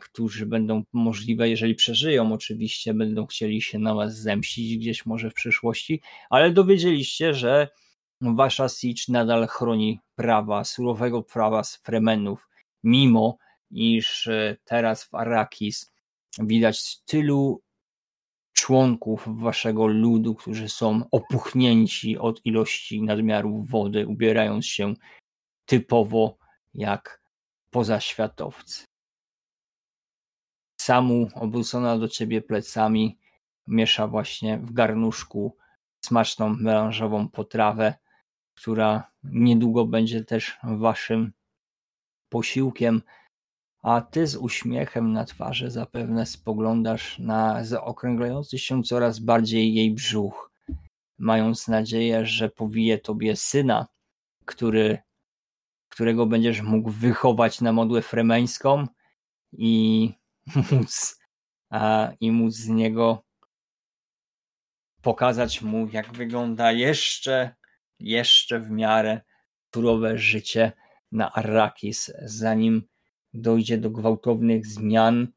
którzy będą możliwe, jeżeli przeżyją, oczywiście, będą chcieli się na was zemścić gdzieś może w przyszłości, ale dowiedzieliście, że wasza Siege nadal chroni prawa, surowego prawa z Fremenów, mimo iż e, teraz w Arrakis widać tylu członków waszego ludu, którzy są opuchnięci od ilości nadmiaru wody, ubierając się typowo jak pozaświatowcy. Samu obrócona do ciebie plecami miesza właśnie w garnuszku smaczną melanżową potrawę, która niedługo będzie też waszym posiłkiem. A ty z uśmiechem na twarzy zapewne spoglądasz na zaokrąglający się coraz bardziej jej brzuch, mając nadzieję, że powije tobie syna, który, którego będziesz mógł wychować na modłę fremeńską i móc, a, i móc z niego pokazać mu, jak wygląda jeszcze, jeszcze w miarę surowe życie na Arrakis, zanim dojdzie do gwałtownych zmian,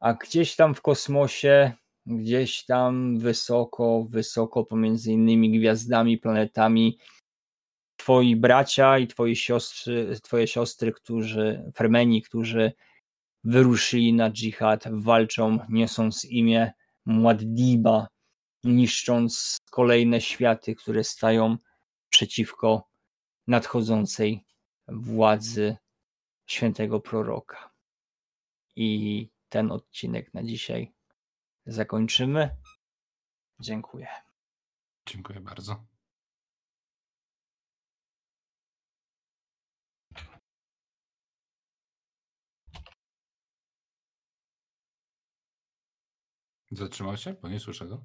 a gdzieś tam w kosmosie, gdzieś tam wysoko, wysoko pomiędzy innymi gwiazdami, planetami, twoi bracia i twoje siostry, twoje siostry, którzy, Fermeni, którzy wyruszyli na dżihad, walczą, niosąc imię Muaddiba, niszcząc kolejne światy, które stają przeciwko nadchodzącej władzy świętego proroka. I ten odcinek na dzisiaj zakończymy. Dziękuję. Dziękuję bardzo. Zatrzymał się? Bo nie słyszę go.